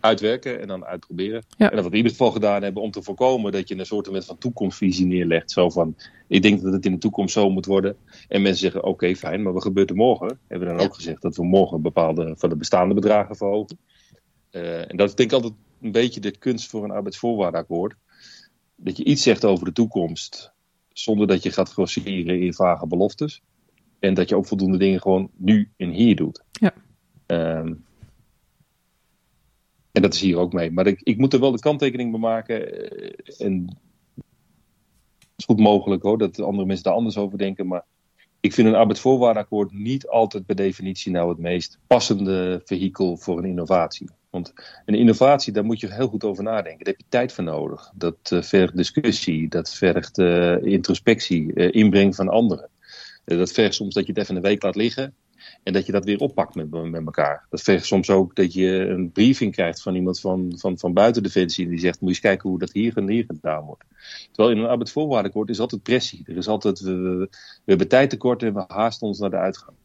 uitwerken en dan uitproberen. Ja. En dat we in ieder geval gedaan hebben om te voorkomen dat je een soort van toekomstvisie neerlegt. Zo van, ik denk dat het in de toekomst zo moet worden. En mensen zeggen, oké, fijn, maar wat gebeurt er morgen? Hebben we dan Ja. ook gezegd dat we morgen bepaalde van de bestaande bedragen verhogen. En dat is denk ik altijd een beetje de kunst voor een arbeidsvoorwaardenakkoord. Dat je iets zegt over de toekomst, zonder dat je gaat grossieren in vage beloftes. En dat je ook voldoende dingen gewoon nu en hier doet. Ja. Ehm, en dat is hier ook mee. Maar ik, ik moet er wel de kanttekening bij maken. eh, En het is goed mogelijk hoor, dat andere mensen daar anders over denken. Maar ik vind een arbeidsvoorwaardenakkoord niet altijd per definitie nou het meest passende vehikel voor een innovatie. Want een innovatie, daar moet je heel goed over nadenken. Daar heb je tijd voor nodig. Dat eh, vergt discussie, dat vergt eh, introspectie, eh, inbreng van anderen. Dat vergt soms dat je het even een week laat liggen. En dat je dat weer oppakt met, met elkaar. Dat vergt soms ook dat je een briefing krijgt van iemand van, van, van buiten Defensie. En die zegt, moet je eens kijken hoe dat hier en hier gedaan wordt. Terwijl in een arbeidsvoorwaardenakkoord is altijd pressie. Er is altijd, we, we, we hebben tijd tekort en we haasten ons naar de uitgang.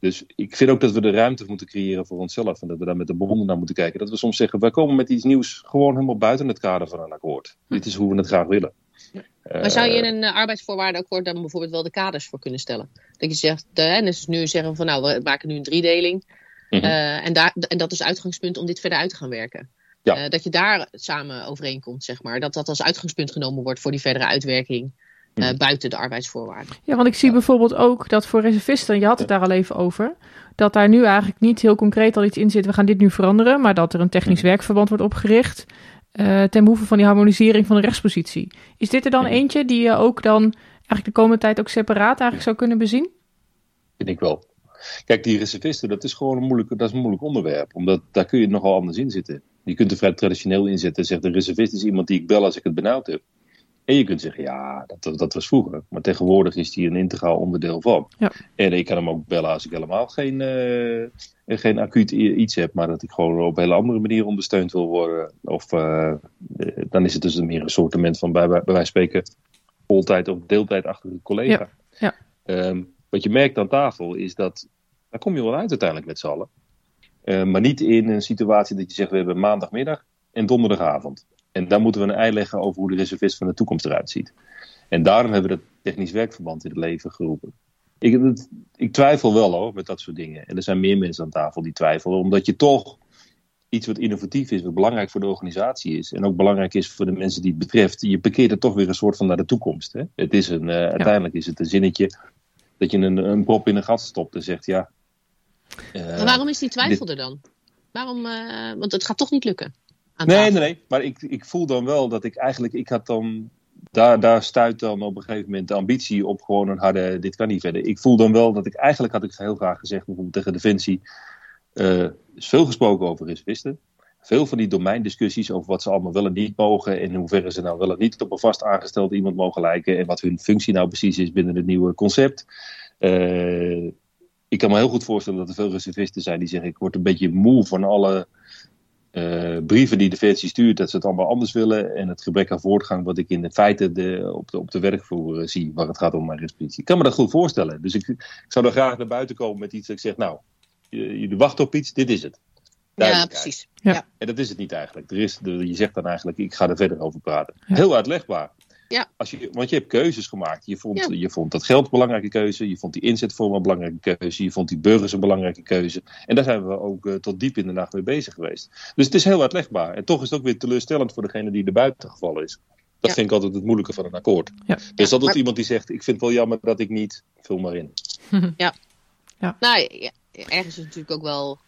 Dus ik vind ook dat we de ruimte moeten creëren voor onszelf. En dat we daar met de bonden naar moeten kijken. Dat we soms zeggen, wij komen met iets nieuws gewoon helemaal buiten het kader van een akkoord. Dit is hoe we het graag willen. Maar zou je in een uh, arbeidsvoorwaardenakkoord dan bijvoorbeeld wel de kaders voor kunnen stellen? Dat je zegt, uh, en dus nu zeggen van nou, we maken nu een driedeling. Uh, en, daar, en dat is uitgangspunt om dit verder uit te gaan werken. Ja. dat je daar samen overeenkomt, zeg maar. Dat dat als uitgangspunt genomen wordt voor die verdere uitwerking. Uh, buiten de arbeidsvoorwaarden. Ja, want ik zie ja. bijvoorbeeld ook dat voor reservisten, je had het daar al even over, dat daar nu eigenlijk niet heel concreet al iets in zit, we gaan dit nu veranderen, maar dat er een technisch werkverband wordt opgericht uh, ten behoeve van die harmonisering van de rechtspositie. Is dit er dan eentje die je ook dan eigenlijk de komende tijd ook separaat eigenlijk zou kunnen bezien? Vind ik wel. Kijk, die reservisten, dat is gewoon een moeilijk, dat is een moeilijk onderwerp, omdat daar kun je nogal anders in zitten. Je kunt er vrij traditioneel inzetten. Zegt de reservist is iemand die ik bel als ik het benauwd heb. En je kunt zeggen, ja, dat, dat was vroeger. Maar tegenwoordig is die een integraal onderdeel van. Ja. En ik kan hem ook bellen als ik helemaal geen, uh, geen acuut iets heb. Maar dat ik gewoon op een hele andere manier ondersteund wil worden. Of uh, dan is het dus meer een soortement van bij, bij, bij wijze spreken voltijd of deeltijdachtige collega. Ja. Ja. Um, wat je merkt aan tafel is dat, daar kom je wel uit uiteindelijk met z'n allen. Uh, maar niet in een situatie dat je zegt, we hebben maandagmiddag en donderdagavond. En daar moeten we een ei leggen over hoe de reservist van de toekomst eruit ziet. En daarom hebben we dat technisch werkverband in het leven geroepen. Ik, het, ik, twijfel wel hoor, met dat soort dingen. En er zijn meer mensen aan tafel die twijfelen, omdat je toch iets wat innovatief is, wat belangrijk voor de organisatie is. En ook belangrijk is voor de mensen die het betreft. Je parkeert er toch weer een soort van naar de toekomst. Hè? Het is een, uh, ja. Uiteindelijk is het een zinnetje dat je een, een prop in een gat stopt en zegt ja. Uh, maar waarom is die twijfel dit... er dan? Waarom, uh, want het gaat toch niet lukken. Nee, nee, nee. Maar ik, ik voel dan wel dat ik eigenlijk, ik had dan, daar, daar stuit dan op een gegeven moment de ambitie op gewoon een harde, dit kan niet verder. Ik voel dan wel dat ik, eigenlijk had ik heel graag gezegd, bijvoorbeeld tegen Defensie, uh, is veel gesproken over reservisten. Veel van die domeindiscussies over wat ze allemaal wel en niet mogen en in hoeverre ze nou wel en niet op een vast aangesteld iemand mogen lijken en wat hun functie nou precies is binnen het nieuwe concept. Uh, ik kan me heel goed voorstellen dat er veel reservisten zijn die zeggen ik word een beetje moe van alle uh, brieven die de Defensie stuurt, dat ze het allemaal anders willen. En het gebrek aan voortgang wat ik in de feite de, op, de, op de werkvloer uh, zie, waar het gaat om mijn respiratie. Ik kan me dat goed voorstellen. Dus ik, ik zou er graag naar buiten komen met iets dat ik zeg, nou, jullie wachten op iets, dit is het. Ja, precies. Ja. En dat is het niet eigenlijk. Er is, je zegt dan eigenlijk, ik ga er verder over praten. Ja. Heel uitlegbaar. Ja. Als je, want je hebt keuzes gemaakt. Je vond, ja. je vond dat geld een belangrijke keuze. Je vond die inzetvorm een belangrijke keuze. Je vond die burgers een belangrijke keuze. En daar zijn we ook uh, tot diep in de nacht mee bezig geweest. Dus het is heel uitlegbaar. En toch is het ook weer teleurstellend voor degene die er buiten gevallen is. Dat ja. vind ik altijd het moeilijke van een akkoord. Ja. Er is altijd maar... iemand die zegt: Ik vind het wel jammer dat ik niet. Vul maar in. Ja. ja. Nou, ergens is het natuurlijk ook wel.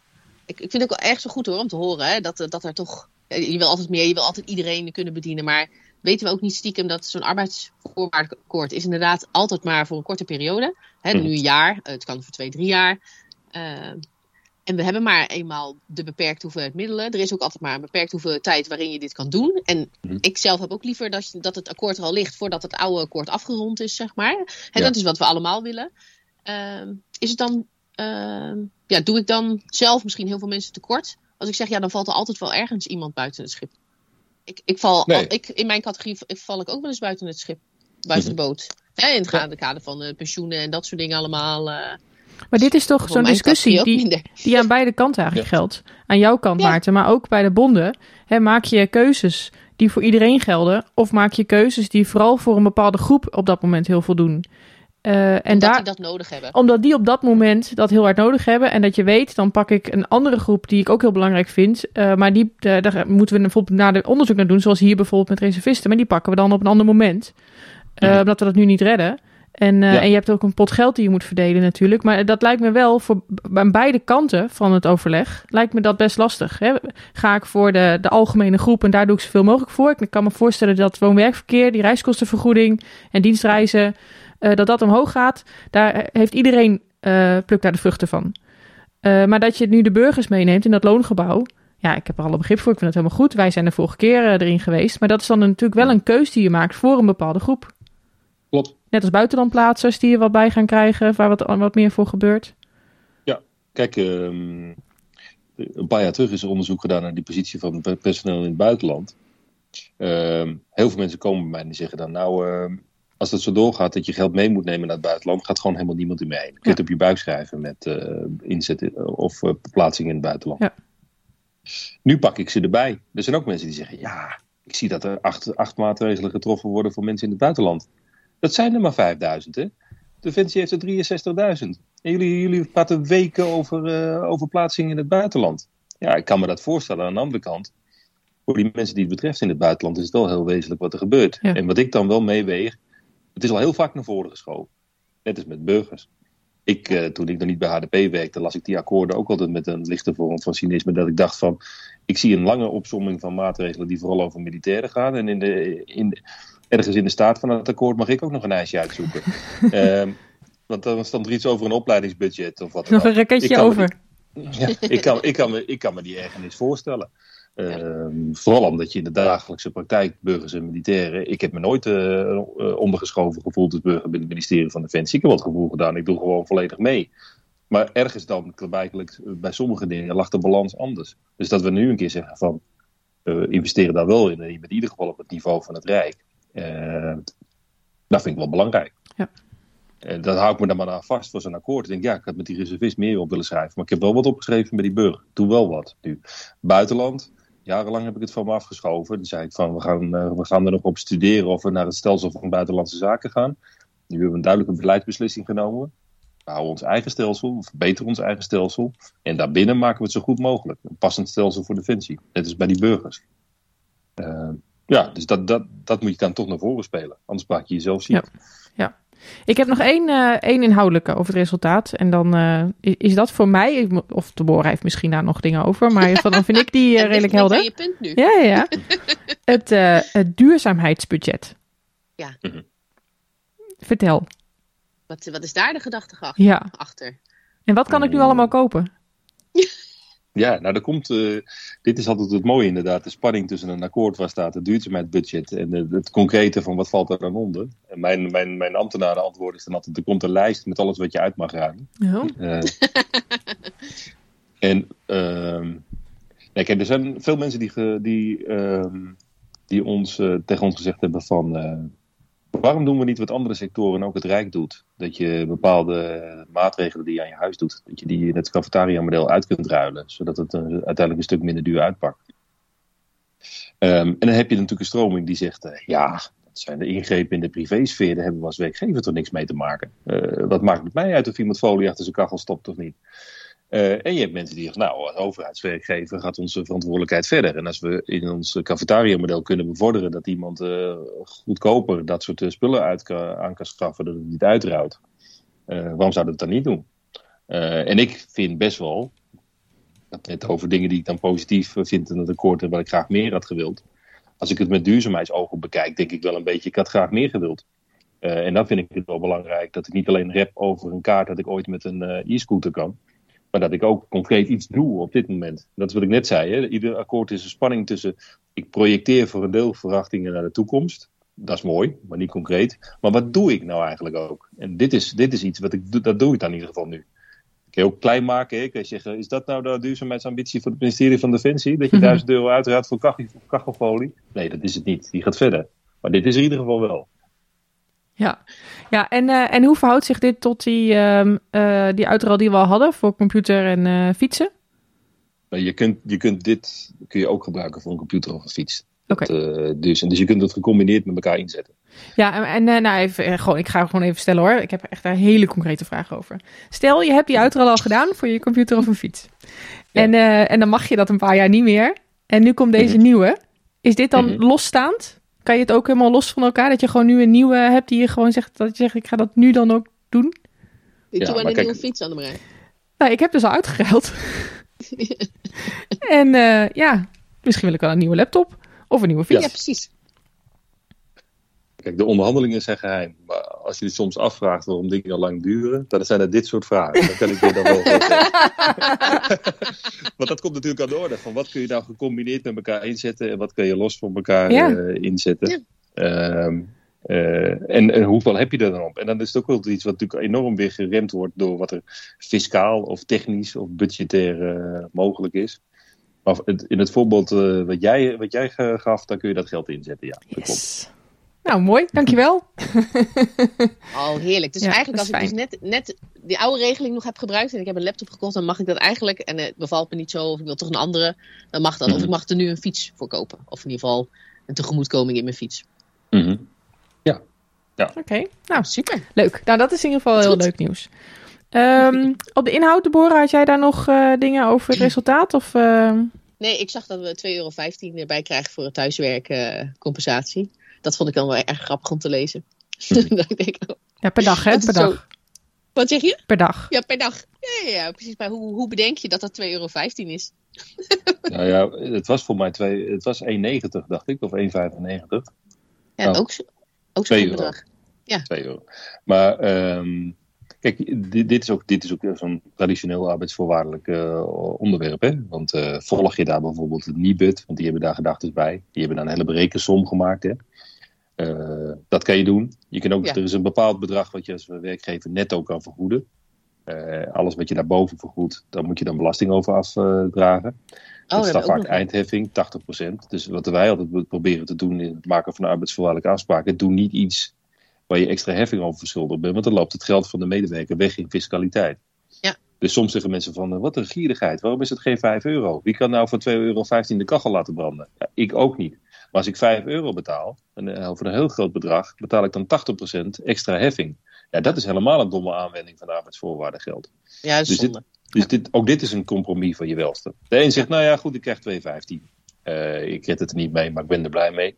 Ik, ik vind het ook wel erg zo goed hoor om te horen hè, dat, dat er toch. Je wil altijd meer, je wil altijd iedereen kunnen bedienen. Maar weten we ook niet stiekem dat zo'n arbeidsvoorwaardenakkoord is inderdaad altijd maar voor een korte periode. Hè, nu een jaar, het kan voor twee, drie jaar. Uh, en we hebben maar eenmaal de beperkte hoeveelheid middelen. Er is ook altijd maar een beperkte hoeveelheid tijd waarin je dit kan doen. En mm. ik zelf heb ook liever dat, dat het akkoord er al ligt voordat het oude akkoord afgerond is, zeg maar. En ja. dat is wat we allemaal willen. Uh, is het dan, uh, ja, doe ik dan zelf misschien heel veel mensen tekort? Als ik zeg, ja, dan valt er altijd wel ergens iemand buiten het schip. Ik, ik val, nee. ik, in mijn categorie val ik ook wel eens buiten het schip, buiten mm -hmm. de boot. Hè, in het ja. kader van uh, pensioenen en dat soort dingen allemaal. Uh, maar dit is toch zo'n discussie die, die aan beide kanten eigenlijk ja. geldt. Aan jouw kant, ja. Maarten, maar ook bij de bonden. Hè, maak je keuzes die voor iedereen gelden, of maak je keuzes die vooral voor een bepaalde groep op dat moment heel veel doen. Uh, en omdat daar, die dat nodig hebben. Omdat die op dat moment dat heel hard nodig hebben. En dat je weet, dan pak ik een andere groep die ik ook heel belangrijk vind. Uh, maar die, de, daar moeten we bijvoorbeeld naar de onderzoek naar doen. Zoals hier bijvoorbeeld met reservisten. Maar die pakken we dan op een ander moment. Uh, mm-hmm. Omdat we dat nu niet redden. En, ja. en je hebt ook een pot geld die je moet verdelen natuurlijk. Maar dat lijkt me wel voor aan beide kanten van het overleg. Lijkt me dat best lastig. Hè? Ga ik voor de, de algemene groep en daar doe ik zoveel mogelijk voor. Ik kan me voorstellen dat woon-werkverkeer, die reiskostenvergoeding en dienstreizen uh, dat dat omhoog gaat, daar heeft iedereen uh, plukt daar de vruchten van. Uh, maar dat je nu de burgers meeneemt in dat loongebouw, ja, ik heb er alle begrip voor, ik vind het helemaal goed. Wij zijn de vorige keer erin geweest, maar dat is dan natuurlijk wel een keus die je maakt voor een bepaalde groep. Klopt. Net als buitenlandplaatsers die er wat bij gaan krijgen, waar wat, wat meer voor gebeurt. Kijk, ehm, een paar jaar terug is er onderzoek gedaan naar die positie van pe- personeel in het buitenland. Ehm, heel veel mensen komen bij mij en die zeggen dan, nou, ehm, als dat zo doorgaat dat je geld mee moet nemen naar het buitenland, gaat gewoon helemaal niemand in mee heen. Je het op je buik schrijven met eh inzet in- of eh, plaatsing in het buitenland. Ja. Nu pak ik ze erbij. Er zijn ook mensen die zeggen, ja, ik zie dat er acht, acht maatregelen getroffen worden voor mensen in het buitenland. Dat zijn er maar 5000, hè? Defensie heeft er 63.000. En jullie, jullie praten weken over, eh, over plaatsing in het buitenland. Ja, ik kan me dat voorstellen. Aan de andere kant, voor die mensen die het betreft in het buitenland, is het wel heel wezenlijk wat er gebeurt. Ja. En wat ik dan wel meeweeg, het is al heel vaak naar voren geschoven. Net als met burgers. Ik, eh, toen ik nog niet bij HDP werkte, las ik die akkoorden ook altijd met een lichte vorm van cynisme. Dat ik dacht van, ik zie een lange opsomming van maatregelen die vooral over militairen gaan. En in de, in, ergens in de staat van het akkoord mag ik ook nog een ijsje uitzoeken. Ehm, want dan stond er iets over een opleidingsbudget of wat dan Nog een raketje over. Ja, ik, kan, ik, kan me, ik kan me die ergernis voorstellen. Ehm, vooral omdat je in de dagelijkse praktijk, burgers en militairen. Ik heb me nooit eh, eh, ondergeschoven gevoeld als burger binnen het ministerie van Defensie. Ik heb wat gevoel gedaan, ik doe gewoon volledig mee. Maar ergens dan, eigenlijk, eh, bij sommige dingen, lag de balans anders. Dus dat we nu een keer zeggen van. eh, investeren daar wel in, in ieder geval op het niveau van het Rijk. Dat vind ik wel belangrijk. Ja. En dat hou ik me dan maar aan vast voor zo'n akkoord. Ik denk, ja, ik had met die reservist meer op willen schrijven. Maar ik heb wel wat opgeschreven met die burger. Ik doe wel wat nu. Buitenland, jarenlang heb ik het van me afgeschoven. Dan zei ik van, we gaan, eh, we gaan er nog op studeren of we naar het stelsel van buitenlandse zaken gaan. Nu hebben we een duidelijke beleidsbeslissing genomen. We houden ons eigen stelsel, we verbeteren ons eigen stelsel. En daarbinnen maken we het zo goed mogelijk. Een passend stelsel voor defensie. Net als bij die burgers. Eh, ja, dus dat, dat, dat moet je dan toch naar voren spelen. Anders maak je jezelf ziek. Ja. Ik heb nog één, eh, één inhoudelijke over het resultaat. En dan eh, is dat voor mij, of de Bora heeft misschien daar nog dingen over, maar van, dan vind ik die eh, redelijk helder. je punt nu. Ja, ja, ja. Het, het duurzaamheidsbudget. Ja. Mhm. Vertel. Wat, wat is daar de gedachtegang Ja. achter? En wat kan ik nu Mm. allemaal kopen? Ja, nou, er komt. eh, dit is altijd het mooie, inderdaad. De spanning tussen een akkoord waar staat het duurzaamheidsbudget en het concrete van wat valt er dan onder. En mijn, mijn, mijn ambtenaren antwoord is dan altijd: er komt een lijst met alles wat je uit mag ruimen. Ja. Eh, en ehm nee, kijk, er zijn veel mensen die, die, ehm, die ons, eh, tegen ons gezegd hebben van... waarom doen we niet wat andere sectoren en ook het Rijk doet? Dat je bepaalde maatregelen die je aan je huis doet... dat je die het cafetaria-model uit kunt ruilen... zodat het eh, uiteindelijk een stuk minder duur uitpakt. Ehm, en dan heb je natuurlijk een stroming die zegt... eh, ja, dat zijn de ingrepen in de privésfeer... daar hebben we als werkgever toch niks mee te maken. Eh, wat maakt het mij uit of iemand folie achter zijn kachel stopt of niet? Eh, en je hebt mensen die zeggen, nou, als overheidswerkgever gaat onze verantwoordelijkheid verder. En als we in ons cafetaria-model kunnen bevorderen dat iemand eh, goedkoper dat soort eh, spullen uit aan kan schaffen, dat het niet uitrouwt, eh, waarom zouden we het dan niet doen? En ik vind best wel, dat net over dingen die ik dan positief vind in het akkoord en wat ik graag meer had gewild. Als ik het met duurzaamheidsogen bekijk, denk ik wel een beetje, ik had graag meer gewild. En dan vind ik het wel belangrijk dat ik niet alleen rap over een kaart dat ik ooit met een e-scooter kan. Maar dat ik ook concreet iets doe op dit moment. Dat is wat ik net zei. Hè? Ieder akkoord is een spanning tussen. Ik projecteer voor een deel verwachtingen naar de toekomst. Dat is mooi, maar niet concreet. Maar wat doe ik nou eigenlijk ook? En dit is, dit is iets wat ik doe. Dat doe ik dan in ieder geval nu. Ik kan je ook klein maken. Hè? Ik kan je zeggen: is dat nou de duurzaamheidsambitie voor het ministerie van Defensie? Dat je Mhm. 1000 euro uitraadt voor kachel- kachelfolie? Nee, dat is het niet. Die gaat verder. Maar dit is in ieder geval wel. Ja, ja en, eh, en hoe verhoudt zich dit tot die, eh, die uitruil die we al hadden voor computer en eh, fietsen? Je kunt, je kunt dit kun je ook gebruiken voor een computer of een fiets. Oké. Dus, en dus je kunt het gecombineerd met elkaar inzetten. Ja, en, en nou even, gewoon, ik ga gewoon even stellen hoor. Ik heb echt daar hele concrete vragen over. Stel, je hebt die uitruil al gedaan voor je computer of een fiets. Ja. En, en dan mag je dat een paar jaar niet meer. En nu komt deze Mhm. nieuwe. Is dit dan Mhm. losstaand? Kan je het ook helemaal los van elkaar? Dat je gewoon nu een nieuwe hebt die je gewoon zegt, dat je zegt, ik ga dat nu dan ook doen? Ik doe maar een kijk- nieuwe fiets aan de brei. Nou, ik heb dus al uitgeruild. en eh, ja, misschien wil ik wel een nieuwe laptop of een nieuwe fiets. Ja, precies. Kijk, de onderhandelingen zijn geheim. Maar als je je soms afvraagt waarom dingen al lang duren, dan zijn er dit soort vragen. Dan kan ik je dan wel. Want dat komt natuurlijk aan de orde. Van wat kun je nou gecombineerd met elkaar inzetten en wat kun je los van elkaar Ja. eh, inzetten. Ja. Ehm, Eh, en, en hoeveel heb je er dan op? En dan is het ook wel iets wat natuurlijk enorm weer geremd wordt door wat er fiscaal of technisch of budgetair eh, mogelijk is. Maar in het voorbeeld wat, jij, wat jij gaf, daar kun je dat geld inzetten. Ja, dat klopt. Nou, mooi. Dankjewel. Oh, heerlijk. Dus Ja, eigenlijk als ik dus net, net die oude regeling nog heb gebruikt en ik heb een laptop gekocht, dan mag ik dat eigenlijk, en het bevalt me niet zo, of ik wil toch een andere, dan mag dat. Of ik mag er nu een fiets voor kopen. Of in ieder geval een tegemoetkoming in mijn fiets. Mhm. Oké, nou, Super. leuk. Nou, dat is in ieder geval heel goed. leuk nieuws. Ehm, op de inhoud, Deborah, had jij daar nog eh, dingen over het resultaat? Of, ehm, Nee, ik zag dat we 2,15 euro erbij krijgen voor het thuiswerkcompensatie. Dat vond ik dan wel erg grappig om te lezen. Dat ik denk, oh, ja, per dag, hè? Per zo- dag. wat zeg je? Per dag. Ja, per dag. Ja, ja, ja precies. Maar hoe, hoe bedenk je dat dat 2,15 euro is? Nou ja, het was voor mij twee, het was 1,90 dacht ik, of 1,95. Ja, Oh. ook, zo- ook zo'n euro. bedrag. 2 euro. Maar ehm, kijk, dit, dit is ook, dit is ook zo'n traditioneel arbeidsvoorwaardelijk eh, onderwerp. Hè? Want eh, volg je daar bijvoorbeeld het NIBUD, want die hebben daar gedachten bij. Die hebben daar een hele berekensom gemaakt. Hè? Eh, dat kan je doen. Je kan ook, Ja. Er is een bepaald bedrag wat je als werkgever netto kan vergoeden. Eh, alles wat je daarboven vergoedt, daar moet je dan belasting over afdragen. Oh, dat is dan ook vaak eindheffing, 80%. Dus wat wij altijd proberen te doen in het maken van arbeidsvoorwaardelijke afspraken, doe niet iets waar je extra heffing over verschuldigd bent, want dan loopt het geld van de medewerker weg in fiscaliteit. Ja. Dus soms zeggen mensen van, eh, wat een gierigheid, waarom is het geen 5 euro? Wie kan nou voor 2,15 euro de kachel laten branden? Ja, ik ook niet. Maar als ik 5 euro betaal, en eh, voor een heel groot bedrag, betaal ik dan 80% extra heffing. Ja, dat is helemaal een domme aanwending van arbeidsvoorwaardengeld. Ja, dat is Dus dit-. Dus dit, ook dit is een compromis van je welste. De een zegt, nou ja, goed, ik krijg 2,15. Eh ik red het er niet mee, maar ik ben er blij mee.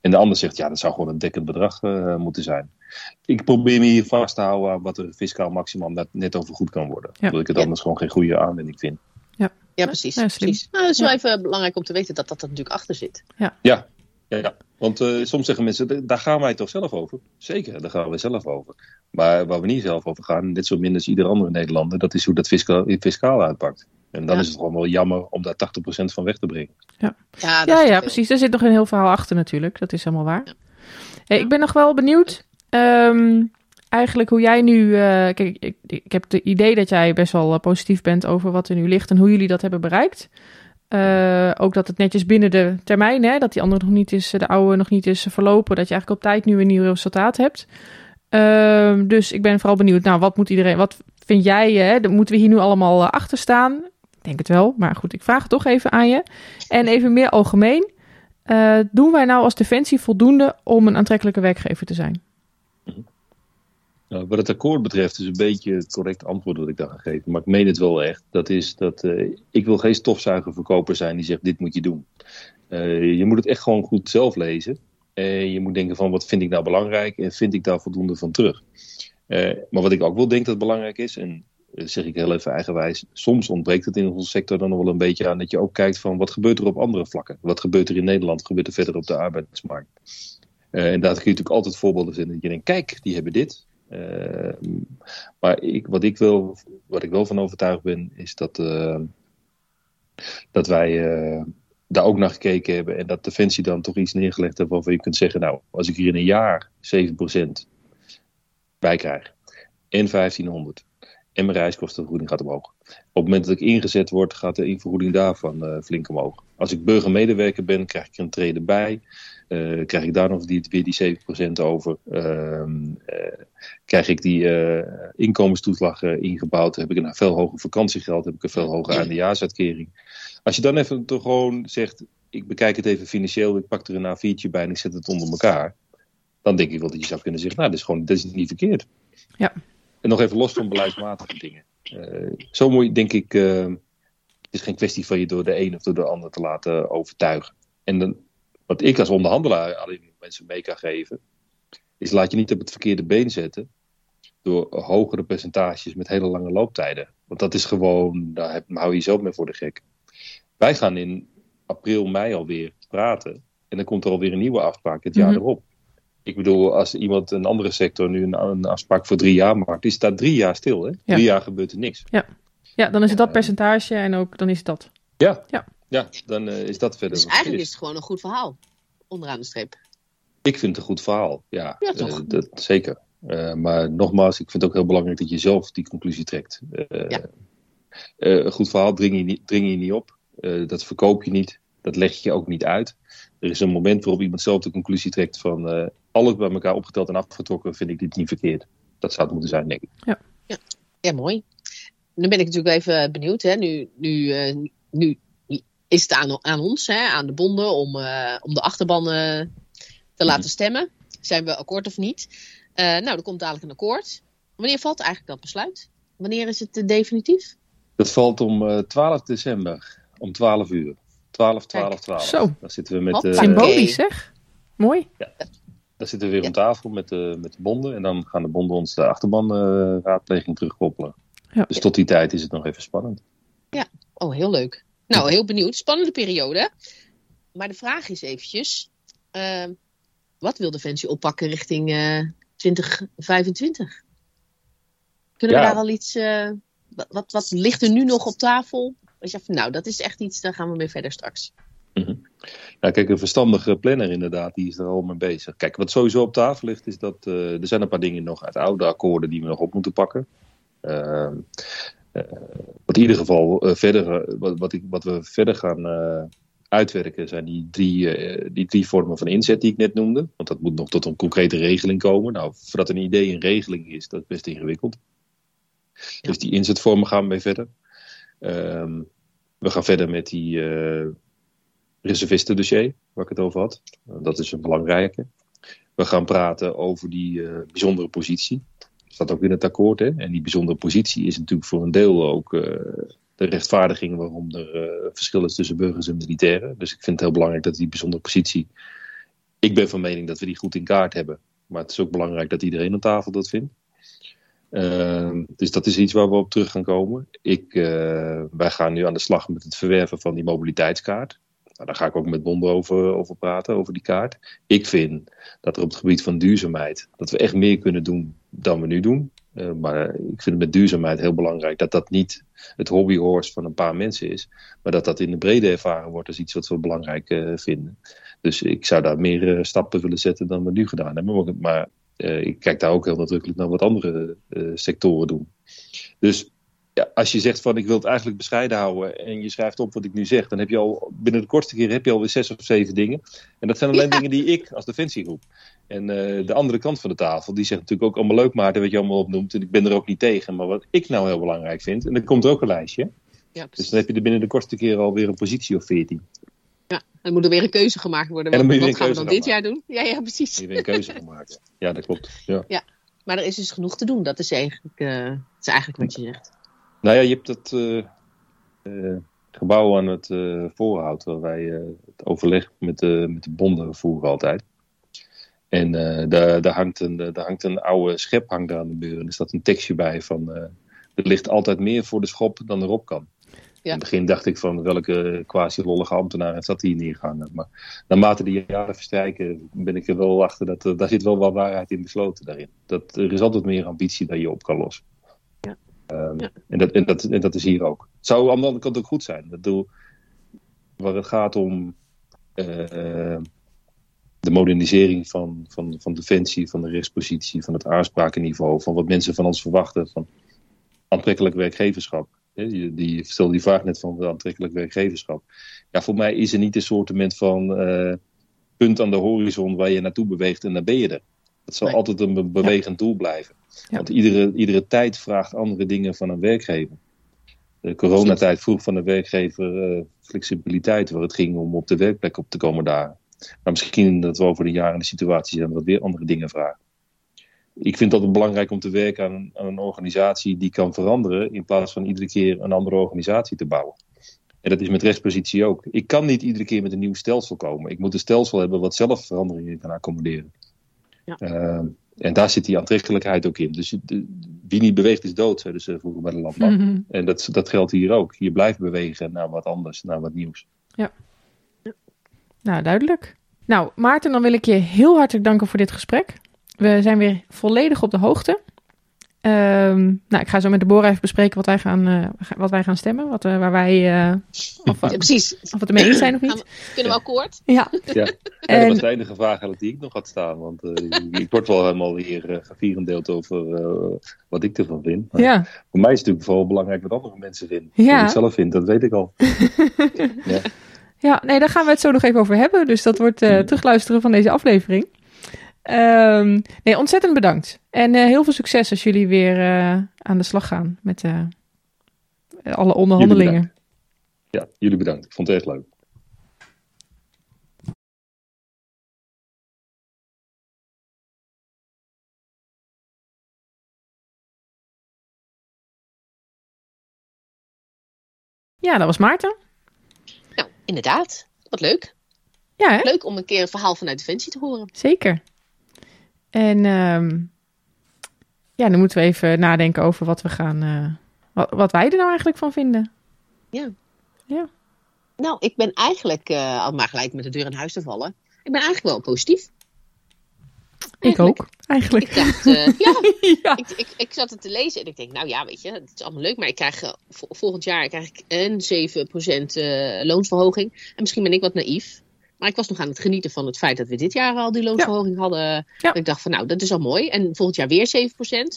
En de ander zegt, ja, dat zou gewoon een dekkend bedrag eh, moeten zijn. Ik probeer me hier vast te houden aan wat er fiscaal maximum net, net over goed kan worden. Ja. Omdat ik het Ja. anders gewoon geen goede aanwending vind. Ja, precies. Ja, precies. Nou, het is wel Ja. even belangrijk om te weten dat dat er natuurlijk achter zit. Ja, ja, ja. want eh, soms zeggen mensen, daar gaan wij toch zelf over? Zeker, daar gaan wij zelf over. Maar waar we niet zelf over gaan, net zo min als ieder andere Nederlander, dat is hoe dat fiscaal, fiscaal uitpakt. En dan Ja. is het gewoon wel jammer om daar 80% van weg te brengen. Ja, dat Ja, ja, veel. precies. Er zit nog een heel verhaal achter natuurlijk. Dat is helemaal waar. Ja. Hey, ik ben nog wel benieuwd. ehm, eigenlijk hoe jij nu... eh, kijk, ik, ik heb het idee dat jij best wel eh, positief bent over wat er nu ligt en hoe jullie dat hebben bereikt. Eh, ook dat het netjes binnen de termijn, hè, dat die andere nog niet is, de oude nog niet is verlopen, dat je eigenlijk op tijd nu een nieuw resultaat hebt. Ehm, dus ik ben vooral benieuwd, nou, wat moet iedereen, wat vind jij, hè, moeten we hier nu allemaal achter staan? Ik denk het wel, maar goed, ik vraag het toch even aan je. En even meer algemeen, doen wij nou als Defensie voldoende om een aantrekkelijke werkgever te zijn? Nou, wat het akkoord betreft is een beetje het correct antwoord dat ik daar ga geven. Maar ik meen het wel echt. Dat is dat eh, ik wil geen stofzuigerverkoper zijn die zegt dit moet je doen. Eh, je moet het echt gewoon goed zelf lezen. En je moet denken van wat vind ik nou belangrijk en vind ik daar voldoende van terug. Eh, maar wat ik ook wel denk dat belangrijk is, en zeg ik heel even eigenwijs, soms ontbreekt het in onze sector dan nog wel een beetje aan dat je ook kijkt van wat gebeurt er op andere vlakken. Wat gebeurt er in Nederland, gebeurt er verder op de arbeidsmarkt. En daar kun je natuurlijk altijd voorbeelden vinden dat je denkt, kijk, die hebben dit. Eh, maar ik, wat, ik wil, wat ik wel van overtuigd ben, is dat, eh, dat wij eh, daar ook naar gekeken hebben. En dat Defensie dan toch iets neergelegd heeft waarvan je kunt zeggen, nou, als ik hier in een jaar 7% bij krijg en 1500 en mijn reiskostenvergoeding gaat omhoog. Op het moment dat ik ingezet word, gaat de invergoeding daarvan eh, flink omhoog. Als ik burgermedewerker ben, krijg ik een treden bij. Eh, krijg ik daar nog die, weer die 7% over? Ehm, eh, krijg ik die eh, inkomenstoeslag ingebouwd? Heb ik een veel hoger vakantiegeld? Heb ik een veel hogere eindejaarsuitkering? Als je dan even toch gewoon zegt, ik bekijk het even financieel, ik pak er een A4'tje bij en ik zet het onder elkaar. Dan denk ik wel dat je zou kunnen zeggen, nou, dat is gewoon dat is niet verkeerd. Ja. En nog even los van beleidsmatige dingen. Eh, zo moet je, denk ik, eh, het is geen kwestie van je door de een of door de ander te laten overtuigen. En dan, wat ik als onderhandelaar alleen mensen mee kan geven, is laat je niet op het verkeerde been zetten door hogere percentages met hele lange looptijden. Want dat is gewoon, daar heb- hou je jezelf mee voor de gek. Wij gaan in april, mei alweer praten. En dan komt er alweer een nieuwe afspraak het jaar Mhm. erop. Ik bedoel, als iemand een andere sector nu een, een afspraak voor drie jaar maakt, die staat drie jaar stil. Hè? Drie jaar gebeurt er niks. Ja, dan is het dat Ja. percentage en ook dan is het dat. Ja, Ja. ja dan eh, is dat verder. Dus eigenlijk is is. het gewoon een goed verhaal. Onderaan de streep. Ik vind het een goed verhaal, ja. Ja, toch? Eh, dat, zeker. Eh, maar nogmaals, ik vind het ook heel belangrijk dat je zelf die conclusie trekt. Eh, Ja. eh, een goed verhaal dring je niet, dring je niet op. Eh, dat verkoop je niet. Dat leg je ook niet uit. Er is een moment waarop iemand zelf de conclusie trekt van... eh, alles bij elkaar opgeteld en afgetrokken vind ik dit niet verkeerd. Dat zou het moeten zijn, denk ik. Ja, mooi. Nu ben ik natuurlijk even benieuwd. Hè. Nu, nu, eh, nu is het aan, aan ons, hè, aan de bonden, om, eh, om de achterban eh, te laten stemmen. Zijn we akkoord of niet? Eh, nou, er komt dadelijk een akkoord. Wanneer valt eigenlijk dat besluit? Wanneer is het definitief? Dat valt om eh, 12 december, om 12 uur. 12, 12, 12. Zo. Dan zitten we met, eh, Symbolisch, zeg. Mooi. Dan zitten we weer Ja. om tafel met de, met de bonden. En dan gaan de bonden ons de achterban-raadpleging terugkoppelen. Ja. Dus tot die tijd is het nog even spannend. Oh, heel leuk. Nou, heel benieuwd. Spannende periode. Maar de vraag is eventjes, eh, wat wil Defensie oppakken richting eh 2025? Kunnen we Ja. daar al iets, eh, wat, wat, wat ligt er nu nog op tafel? Je zegt, van, nou, dat is echt iets, daar gaan we mee verder straks. Ja, kijk, een verstandige planner inderdaad, die is er al mee bezig. Kijk, wat sowieso op tafel ligt, is dat eh, er zijn een paar dingen nog uit oude akkoorden die we nog op moeten pakken. Ehm, eh, wat in ieder geval eh, verder, wat, wat, ik, wat we verder gaan uitwerken, zijn die drie, die drie vormen van inzet die ik net noemde. Want dat moet nog tot een concrete regeling komen. Nou, voordat een idee een regeling is, dat is best ingewikkeld. Dus die inzetvormen gaan we mee verder. Ehm, we gaan verder met die eh reservistendossier, waar ik het over had. Uh, dat is een belangrijke. We gaan praten over die uh, bijzondere positie. Dat staat ook in het akkoord. Hè? En die bijzondere positie is natuurlijk voor een deel ook uh, de rechtvaardiging waarom er uh, verschil is tussen burgers en militairen. Dus ik vind het heel belangrijk dat die bijzondere positie. Ik ben van mening dat we die goed in kaart hebben. Maar het is ook belangrijk dat iedereen aan tafel dat vindt. Uh, dus dat is iets waar we op terug gaan komen. Ik, uh, wij gaan nu aan de slag met het verwerven van die mobiliteitskaart. Nou, daar ga ik ook met bonden over, over praten, over die kaart. Ik vind dat er op het gebied van duurzaamheid, dat we echt meer kunnen doen dan we nu doen. Uh, maar ik vind het met duurzaamheid heel belangrijk dat dat niet het hobbyhorse van een paar mensen is. Maar dat dat in de brede ervaren wordt als iets wat we belangrijk uh, vinden. Dus ik zou daar meer stappen willen zetten dan we nu gedaan hebben. Maar ik kijk daar ook heel nadrukkelijk naar wat andere uh, sectoren doen. Dus ja, als je zegt van ik wil het eigenlijk bescheiden houden en je schrijft op wat ik nu zeg, dan heb je al binnen de kortste keer heb je alweer zes of zeven dingen. En dat zijn alleen ja. dingen die ik als defensiegroep. En uh, de andere kant van de tafel, die zegt natuurlijk ook allemaal leuk Maarten wat je allemaal opnoemt. En ik ben er ook niet tegen. Maar wat ik nou heel belangrijk vind, en dan komt er ook een lijstje. Ja, dus dan heb je er binnen de kortste keer alweer een positie of veertien. Dan moet er weer een keuze gemaakt worden. Wat moet wat gaan we dan dit jaar doen? Ja, ja, precies. Je weer een keuze gemaakt. Ja, dat klopt. Ja. ja, maar er is dus genoeg te doen. Dat is eigenlijk, uh, dat is eigenlijk wat je zegt. Nou ja, je hebt het uh, uh, gebouw aan het voorhout, waar wij het overleg met de, met de bonden voeren altijd. En daar, daar, hangt een, daar hangt een oude schep hangt daar aan de muur. En er staat een tekstje bij van, er ligt altijd meer voor de schop dan erop kan. In het begin dacht ik van welke quasi-lollige ambtenaar zat hier neergehangen. Maar naarmate de jaren verstrijken ben ik er wel achter dat er, daar zit wel wat waarheid in besloten daarin. Dat, er is altijd meer ambitie dat je op kan lossen. Ja. Um, ja. en, dat, en, dat, en dat is hier ook. Het zou aan de andere kant ook goed zijn. Dat doel, waar het gaat om uh, de modernisering van, van, van defensie, van de rechtspositie, van het aansprakenniveau, van wat mensen van ons verwachten, van aantrekkelijk werkgeverschap. Die, die stelde die vraag net van aantrekkelijk werkgeverschap. Ja, voor mij is er niet een soort van uh, punt aan de horizon waar je naartoe beweegt en dan ben je er. Het zal nee. altijd een bewegend ja. doel blijven. Ja. Want iedere, iedere tijd vraagt andere dingen van een werkgever. De coronatijd vroeg van de werkgever uh, flexibiliteit, waar het ging om op de werkplek op te komen daar. Maar misschien dat we over de jaren de situatie zijn dat weer andere dingen vragen. Ik vind het belangrijk om te werken aan, aan, een organisatie die kan veranderen, in plaats van iedere keer een andere organisatie te bouwen. En dat is met rechtspositie ook. Ik kan niet iedere keer met een nieuw stelsel komen. Ik moet een stelsel hebben wat zelf veranderingen kan accommoderen. Ja. Uh, en daar zit die aantrekkelijkheid ook in. Dus de, wie niet beweegt is dood, zeiden ze vroeger bij de landbouw. Mm -hmm. En dat, dat geldt hier ook. Je blijft bewegen naar wat anders, naar wat nieuws. Ja. Nou, duidelijk. Nou, Maarten, dan wil ik je heel hartelijk danken voor dit gesprek. We zijn weer volledig op de hoogte. Ehm, nou, ik ga zo met Deborah even bespreken wat wij gaan, eh, wat wij gaan stemmen. Wat, eh, waar wij, eh, of, Ja, precies. of we het ermee eens zijn of niet. we- kunnen we akkoord? Ja, Ja, ja En- dat was de enige vraag die ik nog had staan. Want eh, ik word wel helemaal weer uh, gevierendeeld over eh, wat ik ervan vind. Maar ja. Voor mij is het natuurlijk vooral belangrijk wat andere mensen vinden. Ja. Wat ik zelf vind, dat weet ik al. ja. Ja, nee, daar gaan we het zo nog even over hebben. Dus dat wordt eh, terugluisteren van deze aflevering. Ehm, nee, ontzettend bedankt. En eh, heel veel succes als jullie weer eh, aan de slag gaan met eh, alle onderhandelingen. ja, jullie bedankt. Ik vond het echt leuk. Ja, dat was Maarten. Nou, inderdaad. Wat leuk. Ja, hè? Leuk om een keer een verhaal vanuit Defensie te horen. Zeker. En ehm, ja, dan moeten we even nadenken over wat we gaan. eh, wat, wat wij er nou eigenlijk van vinden. Nou, ik ben eigenlijk, eh, al maar gelijk met de deur in huis te vallen. Ik ben eigenlijk wel positief. Ik ook, eigenlijk. Ik dacht, eh, ja, ja. ik, ik, ik zat het te lezen en ik denk, nou ja, weet je, het is allemaal leuk, maar ik krijg vo- volgend jaar krijg ik een 7% eh loonsverhoging. En misschien ben ik wat naïef. Maar ik was nog aan het genieten van het feit dat we dit jaar al die loonsverhoging hadden. Ja. Dat ik dacht van, nou, dat is al mooi. En volgend jaar weer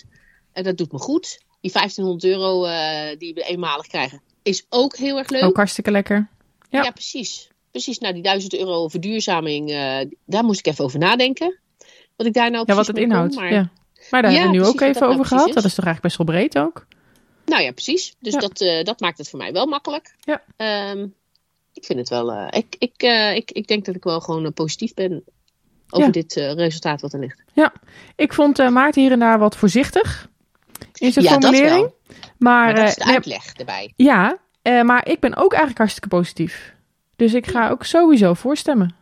7%. En dat doet me goed. Die 1500 euro eh, die we eenmalig krijgen, is ook heel erg leuk. Ook hartstikke lekker. Ja. Ja, precies. Precies, nou die 1000 euro verduurzaming, eh, daar moest ik even over nadenken. Wat ik daar nou Ja, wat het inhoudt. kon, maar... Ja. Maar daar hebben we nu ook even nou over gehad. Dat is. toch eigenlijk best wel breed ook? Nou ja, precies. Dus. Dat, eh, dat maakt het voor mij wel makkelijk. Ja. Ehm, ik vind het wel. eh, ik, ik, eh, ik, ik denk dat ik wel gewoon eh, positief ben over Ja. dit resultaat wat er ligt. Ik vond Maarten hier en daar wat voorzichtig in zijn Ja, dat formulering. wel. Maar, Maar dat is de uitleg erbij. ja, maar ik ben ook eigenlijk hartstikke positief. Dus ik ga ook sowieso voorstemmen.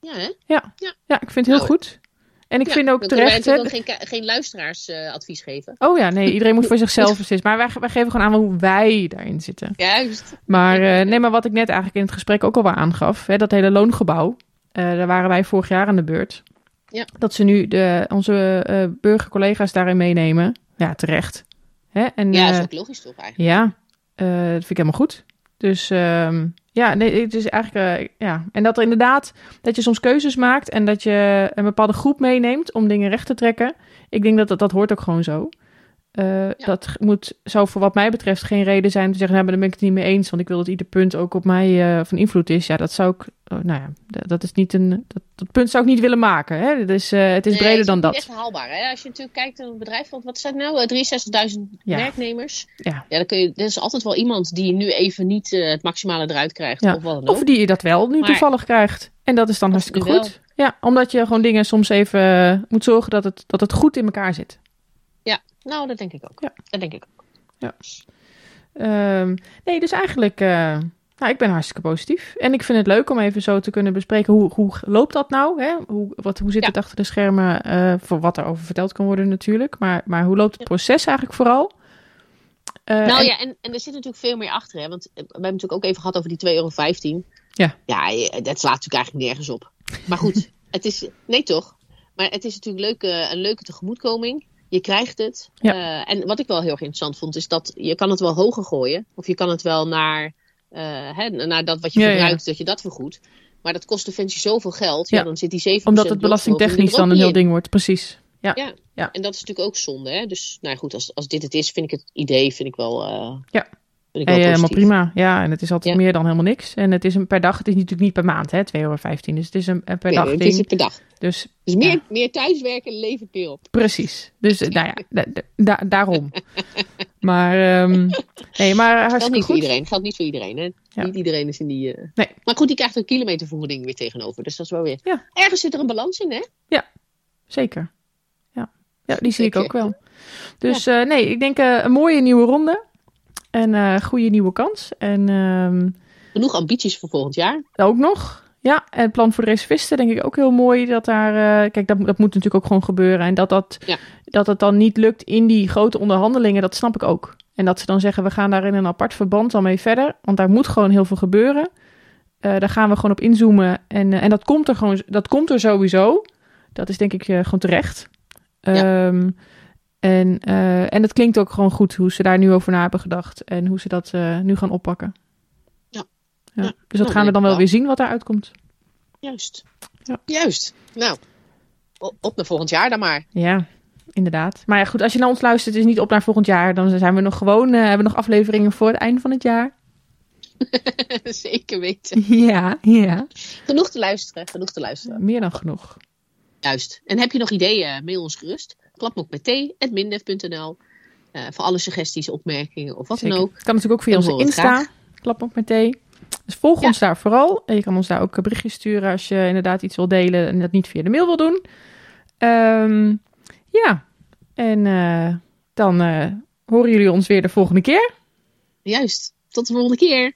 Ja, hè? Ja, ik vind het heel Nou, goed. En ik Ja, vind ook terecht. Hè, geen, geen luisteraarsadvies geven. Oh ja, nee, iedereen moet voor zichzelf beslissen. Maar wij, wij geven gewoon aan hoe wij daarin zitten. Juist. Maar, eh, nee, maar wat ik net eigenlijk in het gesprek ook al wel aangaf, hè, dat hele loongebouw, eh, daar waren wij vorig jaar aan de beurt. Ja. Dat ze nu de, onze eh burgercollega's daarin meenemen. Ja, terecht. Hè? En, Ja, dat eh, is ook logisch toch eigenlijk. ja, eh, dat vind ik helemaal goed. Dus ehm, ja, nee, het is eigenlijk, eh, ja. En dat er inderdaad, dat je soms keuzes maakt en dat je een bepaalde groep meeneemt om dingen recht te trekken. Ik denk dat dat, dat hoort ook gewoon zo. Eh, Dat moet, zou voor wat mij betreft geen reden zijn te zeggen, nou, maar daar ben ik het niet mee eens, want ik wil dat ieder punt ook op mij eh, van invloed is. Ja, dat zou ik, oh, nou ja, dat is niet een, dat, dat punt zou ik niet willen maken. Hè? Dus, eh, het is Nee, breder het dan dat. echt haalbaar. Hè? Als je natuurlijk kijkt naar een bedrijf van, wat zijn het nou, Eh, 63.000 Ja. werknemers. Ja. Ja, dan kun je, er is altijd wel iemand die nu even niet eh, het maximale eruit krijgt. Ja. Of wat dan ook. Of die je dat wel nu Maar- toevallig krijgt. En dat is dan hartstikke goed. Ja, omdat je gewoon dingen soms even eh, moet zorgen dat het, dat het goed in elkaar zit. Nou, dat denk ik ook. Ja. Dat denk ik ook. Ehm, nee, dus eigenlijk, eh, nou, ik ben hartstikke positief. En ik vind het leuk om even zo te kunnen bespreken hoe, hoe loopt dat nou? Hè? Hoe, wat, hoe zit Ja. het achter de schermen? eh, voor wat er over verteld kan worden natuurlijk. Maar, maar hoe loopt het Ja. proces eigenlijk vooral? Eh, nou en- ja, en, en er zit natuurlijk veel meer achter. Hè? Want we hebben het natuurlijk ook even gehad over die 2,15 euro. Ja. Ja, dat slaat natuurlijk eigenlijk nergens op. Maar goed, het is... Nee, toch? Maar het is natuurlijk leuk, eh, een leuke tegemoetkoming. Je krijgt het. Ja. Eh, en wat ik wel heel erg interessant vond, is dat je kan het wel hoger gooien. Of je kan het wel naar, eh, hè, naar dat wat je Ja, ja. verbruikt, dat je dat vergoedt. Maar dat kost Defensie zoveel geld. Ja, dan zit die 7% omdat het belastingtechnisch dan een heel in. ding wordt. Precies. Ja. Ja. Ja. En dat is natuurlijk ook zonde. Hè? Dus nou goed, als, als dit het is, vind ik het idee vind ik wel, eh, Ja. Vind ik Hey, helemaal positief. prima. Ja, en het is altijd Ja. meer dan helemaal niks. En het is een per dag. Het is natuurlijk niet per maand, hè? 2,15 euro. Dus het is een, een per Nee, dag het is ding. per dag. Dus Dus meer, Ja. meer thuiswerken levert meer op. Precies. Dus eh, nou ja, da- da- da- daarom. Maar, ehm, nee, maar Geldt hartstikke niet voor goed. iedereen. Geldt niet voor iedereen. Hè? Ja. Niet iedereen is in die. eh, Nee. Maar goed, die krijgt een kilometervergoeding weer tegenover. Dus dat is wel weer. Ja. Ergens zit er een balans in, hè? Zeker. Ja, ja die zie ik ook wel. Dus eh, nee, ik denk eh, een mooie nieuwe ronde. En eh goede nieuwe kans. En ehm, Genoeg ambities voor volgend jaar. ook nog. Ja, en het plan voor de reservisten denk ik ook heel mooi. Dat daar, eh, kijk, dat, dat moet natuurlijk ook gewoon gebeuren. En dat, dat, Ja. dat het dan niet lukt in die grote onderhandelingen, dat snap ik ook. En dat ze dan zeggen, we gaan daar in een apart verband dan mee verder. Want daar moet gewoon heel veel gebeuren. Eh, daar gaan we gewoon op inzoomen. En, en dat komt er gewoon, dat komt er sowieso. Dat is denk ik gewoon terecht. Ja. En, eh, en het klinkt ook gewoon goed hoe ze daar nu over na hebben gedacht. En hoe ze dat eh, nu gaan oppakken. Ja. ja. Ja. Dus dat Nou, gaan we dan wel wel. weer zien wat daaruit komt. Juist. Ja. Juist. Nou, op naar volgend jaar dan maar. Ja, inderdaad. Maar ja, goed, als je naar ons luistert, is niet op naar volgend jaar. Dan zijn we nog gewoon, eh, hebben we nog afleveringen voor het einde van het jaar. Zeker weten. Ja, ja. Genoeg te luisteren. Genoeg te luisteren. Meer dan genoeg. Juist. En heb je nog ideeën? Mail ons gerust. Klapmok met t@mindef.nl. Eh, voor alle suggesties, opmerkingen of wat Zeker. dan ook. Het kan natuurlijk ook via Dan onze Insta. Klap op met thee. Dus volg Ja. ons daar vooral. En je kan ons daar ook berichtjes sturen als je inderdaad iets wil delen en dat niet via de mail wil doen. Ehm, ja, en eh, dan eh, horen jullie ons weer de volgende keer. Juist. Tot de volgende keer.